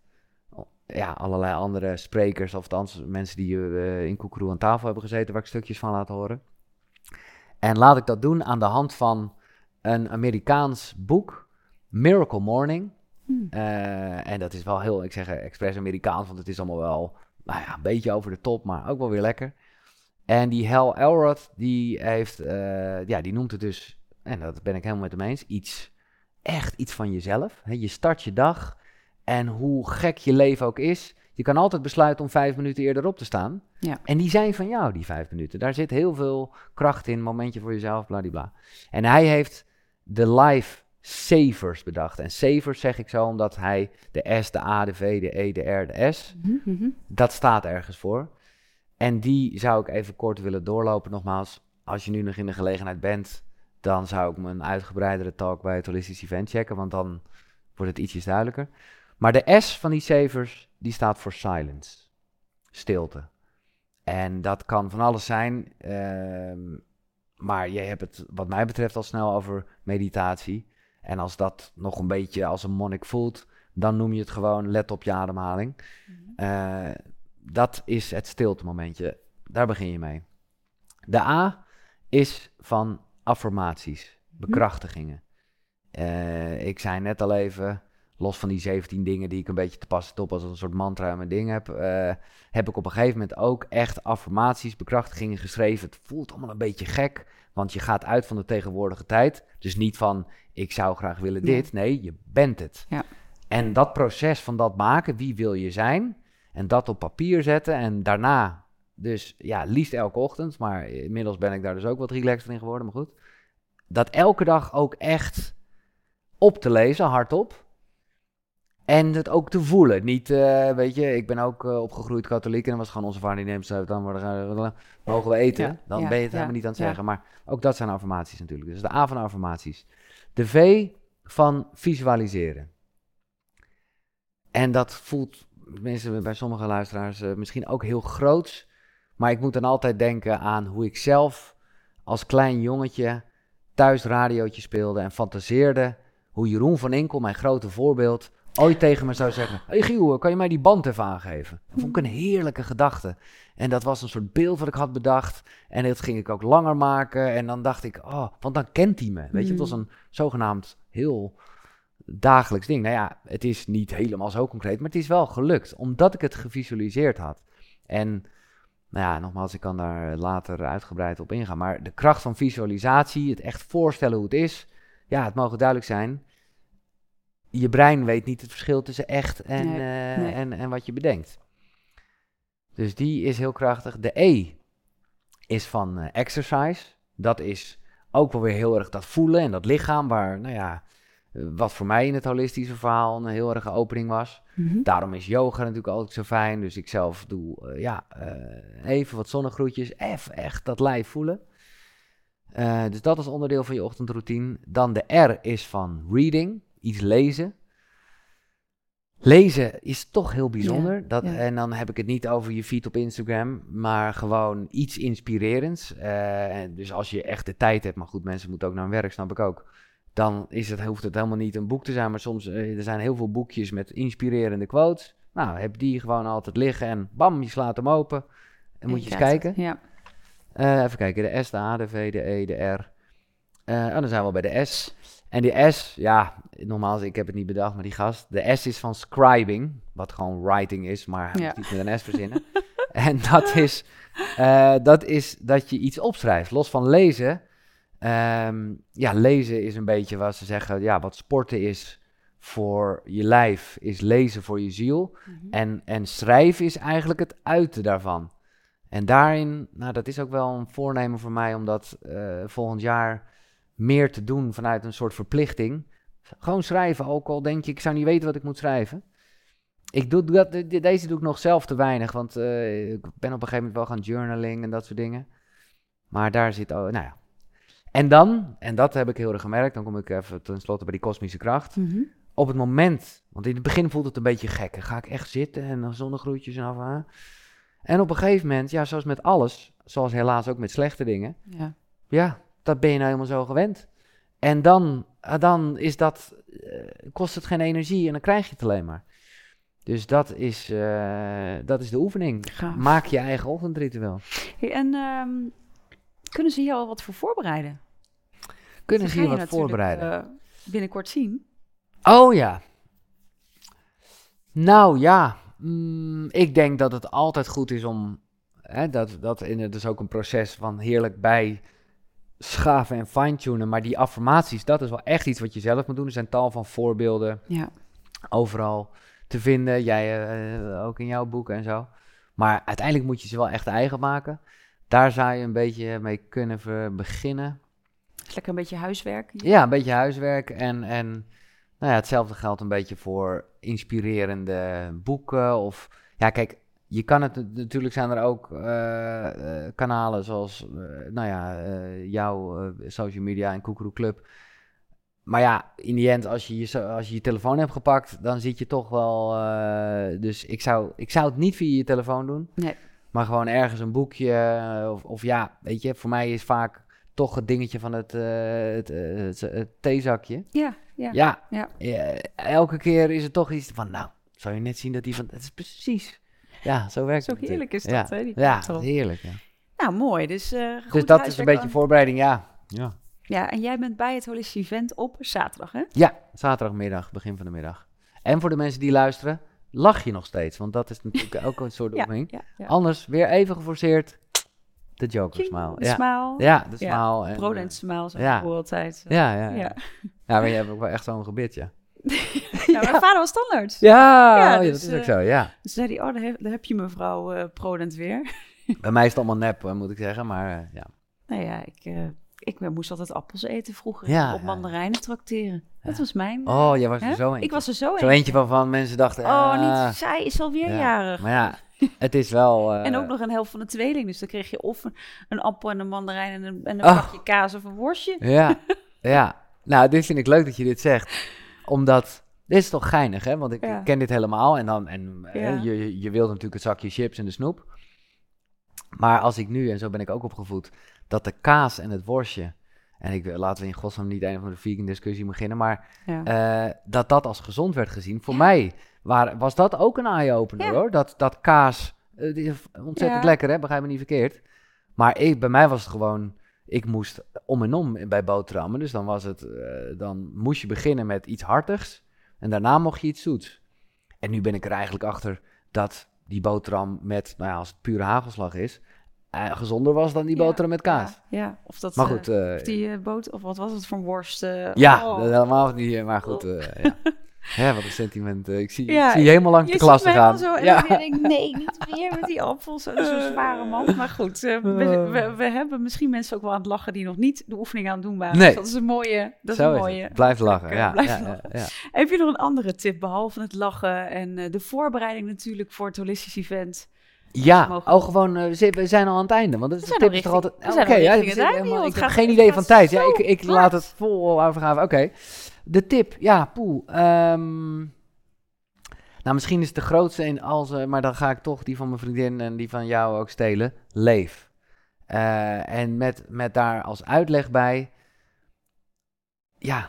ja, allerlei andere sprekers, of althans mensen die eh, in Koekeroe aan tafel hebben gezeten, waar ik stukjes van laat horen. En laat ik dat doen aan de hand van een Amerikaans boek, Miracle Morning. Hmm. En dat is wel heel, ik zeg expres Amerikaans, want het is allemaal wel, nou ja, een beetje over de top, maar ook wel weer lekker. En die Hal Elrod, die heeft, eh, ja, die noemt het dus, en dat ben ik helemaal met hem eens, iets, echt iets van jezelf. Je start je dag En hoe gek je leven ook is, je kan altijd besluiten om vijf minuten eerder op te staan. Ja. En die zijn van jou, die vijf minuten. Daar zit heel veel kracht in, momentje voor jezelf, bladibla. En hij heeft de life savers bedacht. En savers zeg ik zo omdat hij de S, de A, de V, de E, de R, de S, Mhm, mhm. dat staat ergens voor. En die zou ik even kort willen doorlopen. Nogmaals, als je nu nog in de gelegenheid bent, dan zou ik mijn uitgebreidere talk bij het Holistisch Event checken, want dan wordt het ietsjes duidelijker. Maar de S van die savers, die staat voor silence, stilte. En dat kan van alles zijn, ehm, maar je hebt het wat mij betreft al snel over meditatie. En als dat nog een beetje als een monnik voelt, dan noem je het gewoon let op je ademhaling. Eh, dat is het stilte momentje. Daar begin je mee. De A is van affirmaties, bekrachtigingen. Eh, ik zei net al even, los van die 17 dingen die ik een beetje te passen op als een soort mantra in mijn ding heb, eh, heb ik op een gegeven moment ook echt affirmaties, bekrachtigingen geschreven. Het voelt allemaal een beetje gek, want je gaat uit van de tegenwoordige tijd. Dus niet van ik zou graag willen dit. Nee, je bent het. Ja. En dat proces van dat maken, wie wil je zijn? En dat op papier zetten en daarna, dus ja, liefst elke ochtend, maar inmiddels ben ik daar dus ook wat relaxed in geworden, maar goed. Dat elke dag ook echt op te lezen, hardop. En het ook te voelen. Niet, eh, weet je, ik ben ook eh, opgegroeid katholiek en dan was gewoon onze vader die neemt, zei, dan worden, we- mogen we eten. Ja, dan ja, ben je het ja, helemaal niet aan het zeggen. Maar ook dat zijn affirmaties natuurlijk. Dus de A van affirmaties. De V van visualiseren. En dat voelt, mensen bij sommige luisteraars, eh, misschien ook heel groots. Maar ik moet dan altijd denken aan hoe ik zelf als klein jongetje thuis radiootje speelde en fantaseerde hoe Jeroen van Inkel, mijn grote voorbeeld, ooit tegen me zou zeggen: Hey Giel, kan je mij die band even aangeven? Dat vond ik een heerlijke gedachte. En dat was een soort beeld wat ik had bedacht. En dat ging ik ook langer maken. En dan dacht ik: Oh, want dan kent hij me. Weet je, het was een zogenaamd heel dagelijks ding. Nou ja, het is niet helemaal zo concreet, maar het is wel gelukt, omdat ik het gevisualiseerd had. En nou ja, nogmaals, ik kan daar later uitgebreid op ingaan. Maar de kracht van visualisatie, het echt voorstellen hoe het is. Ja, het mogen duidelijk zijn. Je brein weet niet het verschil tussen echt en, Nee, eh, nee. en, en wat je bedenkt. Dus die is heel krachtig. De E is van eh, exercise. Dat is ook wel weer heel erg dat voelen en dat lichaam, waar, nou ja, eh, wat voor mij in het holistische verhaal een heel erge opening was. Mhm. Daarom is yoga natuurlijk altijd zo fijn. Dus ik zelf doe ja, even wat zonnegroetjes. Even echt dat lijf voelen. Dus dat is onderdeel van je ochtendroutine. Dan de R is van reading. Iets lezen. Lezen is toch heel bijzonder. dat, ja. En dan heb ik het niet over je feed op Instagram, maar gewoon iets inspirerends. En dus als je echt de tijd hebt, maar goed, mensen moeten ook naar hun werk, snap ik ook. Dan is het, hoeft het helemaal niet een boek te zijn, maar soms eh, er zijn heel veel boekjes met inspirerende quotes. Nou, heb die gewoon altijd liggen en bam, je slaat hem open. En moet je eens kijken. Ja. Eh, even kijken, de S, de A, de V, de E, de R. Eh, oh, dan zijn we bij de S. En die S, ja, nogmaals, ik heb het niet bedacht, maar die gast. De S is van scribing, wat gewoon writing is, maar hij Ja. moet niet met een S verzinnen. en dat is, eh, dat is dat je iets opschrijft, los van lezen. Ehm, ja, lezen is een beetje wat ze zeggen, ja, wat sporten is voor je lijf, is lezen voor je ziel. Mhm. En, en schrijven is eigenlijk het uiten daarvan. En daarin, nou, dat is ook wel een voornemen voor mij om dat eh, volgend jaar meer te doen vanuit een soort verplichting. Gewoon schrijven, ook al denk je, ik zou niet weten wat ik moet schrijven. Ik doe dat, de- de- deze doe ik nog zelf te weinig, want eh, ik ben op een gegeven moment wel gaan journaling en dat soort dingen. Maar daar zit, oh, nou ja. En dan, en dat heb ik heel erg gemerkt, dan kom ik even tenslotte bij die kosmische kracht Mhm. op het moment, want in het begin voelt het een beetje gek. Ga ik echt zitten en dan zonnegroetjes en af. hè? En op een gegeven moment, ja, zoals met alles, zoals helaas ook met slechte dingen, Ja. ja, dat ben je nou helemaal zo gewend. En dan, ah, dan is dat, eh, kost het geen energie en dan krijg je het alleen maar. Dus dat is, eh, dat is de oefening. Gaaf. Maak je eigen ochtendritueel. Hey, en ehm, kunnen ze hier al wat voor voorbereiden? Kunnen ze hier je wat voorbereiden? eh, binnenkort zien. Oh ja. Nou ja, mm, ik denk dat het altijd goed is om. Hè, dat, dat in het is ook een proces van heerlijk bij schaven en fine-tunen. Maar die affirmaties, dat is wel echt iets wat je zelf moet doen. Er zijn tal van voorbeelden Ja. overal. te vinden. Jij eh, ook in jouw boeken en zo. Maar uiteindelijk moet je ze wel echt eigen maken. Daar zou je een beetje mee kunnen beginnen. Is lekker een beetje huiswerk. Ja, een beetje huiswerk. En, en nou ja, hetzelfde geldt een beetje voor inspirerende boeken. Of ja, kijk, je kan het natuurlijk zijn er ook eh, eh, kanalen zoals, eh, nou ja, jouw social media en Koekeroe Club. Maar ja, in die end, als je je, als je je telefoon hebt gepakt, dan zit je toch wel. dus ik zou, ik zou het niet via je telefoon doen. Nee. Maar gewoon ergens een boekje. Of, of ja, weet je, voor mij is vaak toch het dingetje van het, het, het, het theezakje. Ja, ja. Ja. Ja. ja, elke keer is het toch iets van, nou, zou je net zien dat die van, het is precies. Ja, zo werkt Zo het. natuurlijk. heerlijk is ja. dat, hè? Die Ja, heerlijk. Ja. Nou, mooi. Dus, eh, goed Dus dat is een beetje aan- voorbereiding, ja. ja. Ja, en jij bent bij het Holistische Event op zaterdag, hè? Ja, zaterdagmiddag, begin van de middag. En voor de mensen die luisteren, lach je nog steeds, want dat is natuurlijk ook een soort Ja, oefening. ja, ja. Anders weer even geforceerd, de Joker Tjing, smile. de ja. smile. ja, de Ja, smile. En, Prodent smile, zeg ja. altijd. Ja, ja, ja. Ja. ja. ja. maar je hebt ook wel echt zo'n gebit, Ja, mijn vader was standaard. Ja, Ja, oh, ja, dus, dat is ook eh, zo, ja. Dus zei hij, oh, daar heb, daar heb je mevrouw eh Prodent weer. Bij mij is het allemaal nep, moet ik zeggen, maar eh, ja. Nou ja, ik, ik moest altijd appels eten vroeger. Ja, op mandarijnen trakteren. Dat was mijn... Oh, jij was hè? er zo eentje. Ik was er zo, Zo eentje waarvan mensen dachten, Oh, ah, niet, zij is alweer ja. jarig. Maar ja, het is wel... En ook nog een helft van de tweeling. Dus dan kreeg je of een, een appel en een mandarijn en een, en een Oh. bakje kaas of een worstje. Ja, ja. Nou, dit vind ik leuk dat je dit zegt. Omdat, dit is toch geinig, hè? Want ik, Ja. ken dit helemaal. En, dan, en eh, Ja. je, je- wilt natuurlijk het zakje chips en de snoep. Maar als ik nu, en zo ben ik ook opgevoed, dat de kaas en het worstje... En ik, wil- laten we in godsnaam niet een van de vegan discussie beginnen, maar Ja. eh, dat dat als gezond werd gezien. Voor mij waar, was dat ook een eye-opener hoor. Dat, dat kaas, eh, die is ontzettend lekker hè, begrijp me niet verkeerd. Maar ik, bij mij was het gewoon, ik moest om en om bij boterhammen. Dus dan was het, eh, dan moest je beginnen met iets hartigs. En daarna mocht je iets zoets. En nu ben ik er eigenlijk achter dat die boterham met, nou ja, als het pure hagelslag is, eh, gezonder was dan die Ja, boterham met kaas. Ja, ja. of dat... Maar eh, goed, of die boot, of wat was het voor een worst? ja, oh. dat helemaal niet, maar goed, eh, ja. Wat een sentiment. eh, ik, zie, Ja, ik zie je helemaal langs Je de klas gaan. Zo, en ja. dan denk ik, nee, niet weer met die appels. Zo'n zware man. Maar goed, eh, we, we, we hebben misschien mensen ook wel aan het lachen die nog niet de oefening aan het doen waren. Nee. Dus dat is een mooie. Dat is Zo een mooie. Blijf lachen. Ja, blijf ja, lachen. Heb je nog een andere tip, behalve het lachen en eh, de voorbereiding natuurlijk voor het holistisch event? Ja, mogen oh gewoon, eh, we zi- we zijn al aan het einde. Want dat is toch altijd... Oké, al ja, het helemaal- ik Het heb geen het idee van tijd. Ja, ik, ik laat het vol overgave. Oké, de tip, ja, poeh. ehm, nou, misschien is het de grootste in als, eh, maar dan ga ik toch die van mijn vriendin en die van jou ook stelen. Leef. Eh, en met, met daar als uitleg bij, ja,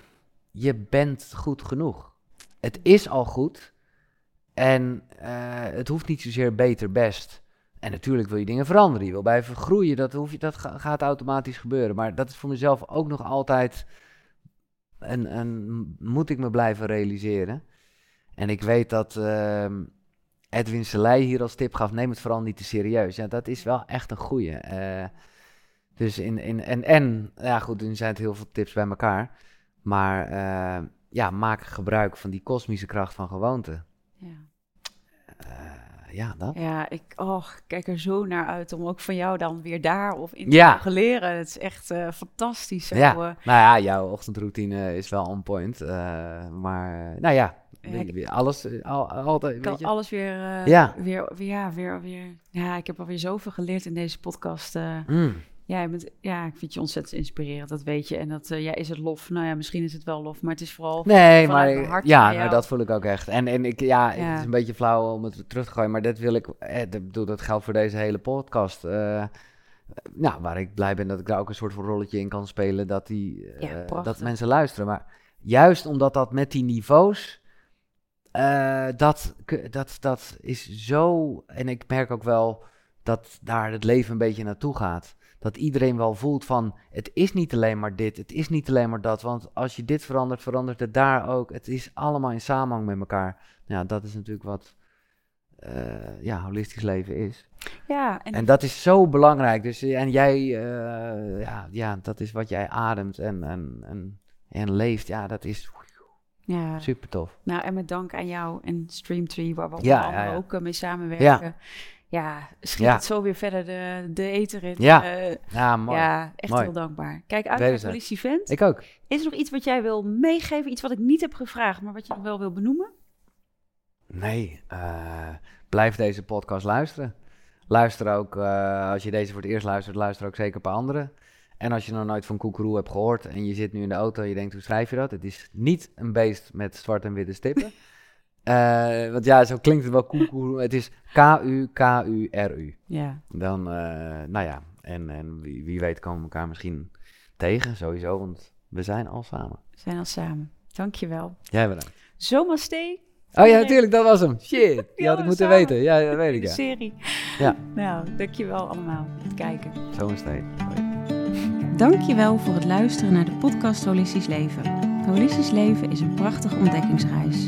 je bent goed genoeg. Het is al goed en het hoeft niet zozeer beter, best. En natuurlijk wil je dingen veranderen, je wil blijven groeien, dat, hoef je, dat ga- gaat automatisch gebeuren. Maar dat is voor mezelf ook nog altijd een moet ik me blijven realiseren. En ik weet dat ehm, Edwin Selei hier als tip gaf, neem het vooral niet te serieus. Ja, dat is wel echt een goeie. Eh, dus in, in, en, en, ja goed, nu zijn het heel veel tips bij elkaar. Maar eh, ja, maak gebruik van die kosmische kracht van gewoonte. Ja. Eh, ja, dat. Ja, ik oh, ik kijk er zo naar uit om ook van jou dan weer daar of in Ja. te mogen leren. Het is echt eh, fantastisch. Zo, Ja, eh, nou ja, jouw ochtendroutine is wel on point. maar, nou ja, Ja, alles, al, altijd, kan weet je. alles weer, eh, Ja. weer, weer, ja, weer, weer. Ja, ik heb alweer zoveel geleerd in deze podcast. Mm, ja, je bent, ja, ik vind je ontzettend inspirerend, dat weet je. En dat, eh, ja, is het lof? Nou ja, misschien is het wel lof, maar het is vooral... Nee, maar hart ja, nou, dat voel ik ook echt. En, en ik, ja, Ja. het is een beetje flauw om het terug te gooien, maar dat wil ik, eh, dat, bedoel, dat geldt voor deze hele podcast. eh, nou, waar ik blij ben dat ik daar ook een soort van rolletje in kan spelen, dat, die, eh, Ja, dat mensen luisteren. Maar juist omdat dat met die niveaus, dat, dat, dat is zo, en ik merk ook wel dat daar het leven een beetje naartoe gaat. Dat iedereen wel voelt van, het is niet alleen maar dit, het is niet alleen maar dat. Want als je dit verandert, verandert het daar ook. Het is allemaal in samenhang met elkaar. Ja, dat is natuurlijk wat eh, ja, holistisch leven is. Ja, en, En dat is zo belangrijk. Dus, eh, en jij, eh, ja, ja, dat is wat jij ademt en, en, en, en leeft. Ja, dat is... Ja, Super tof. nou en met dank aan jou en Streamtree, waar we onder Ja, andere ja, ja. ook mee samenwerken. Ja, schiet Ja. het zo weer verder de, de eter in. Ja. Eh, Ja, mooi. ja, echt Mooi. heel dankbaar. Kijk uit naar Wederzijds. politie-event. Ik ook. Is er nog iets wat jij wil meegeven? Iets wat ik niet heb gevraagd, maar wat je nog wel wil benoemen? Nee, eh, blijf deze podcast luisteren. Luister ook, eh, als je deze voor het eerst luistert, luister ook zeker een paar andere. En als je nog nooit van Koekeroe hebt gehoord en je zit nu in de auto en je denkt, hoe schrijf je dat? Het is niet een beest met zwart en witte stippen. Eh, want ja, zo klinkt het wel Koekeroe. Het is K-U-K-U-R-U. Ja, Dan, eh, nou ja, en, en wie, wie weet komen we elkaar misschien tegen, sowieso, want we zijn al samen. we zijn al samen. Dankjewel. Jij bedankt. Zomaste, Oh ja, natuurlijk, dat was hem. Shit, die Ja, had ik moeten samen. weten. Ja, dat weet ik, de ja. serie. Ja. Nou, dankjewel allemaal voor het kijken. Hoi. Dankjewel voor het luisteren naar de podcast Holistisch Leven. Holistisch Leven is een prachtige ontdekkingsreis.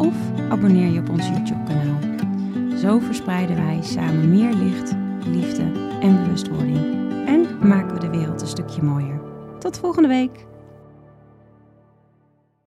of abonneer je op ons YouTube-kanaal. Zo verspreiden wij samen meer licht, liefde en bewustwording. En maken we de wereld een stukje mooier. Tot volgende week!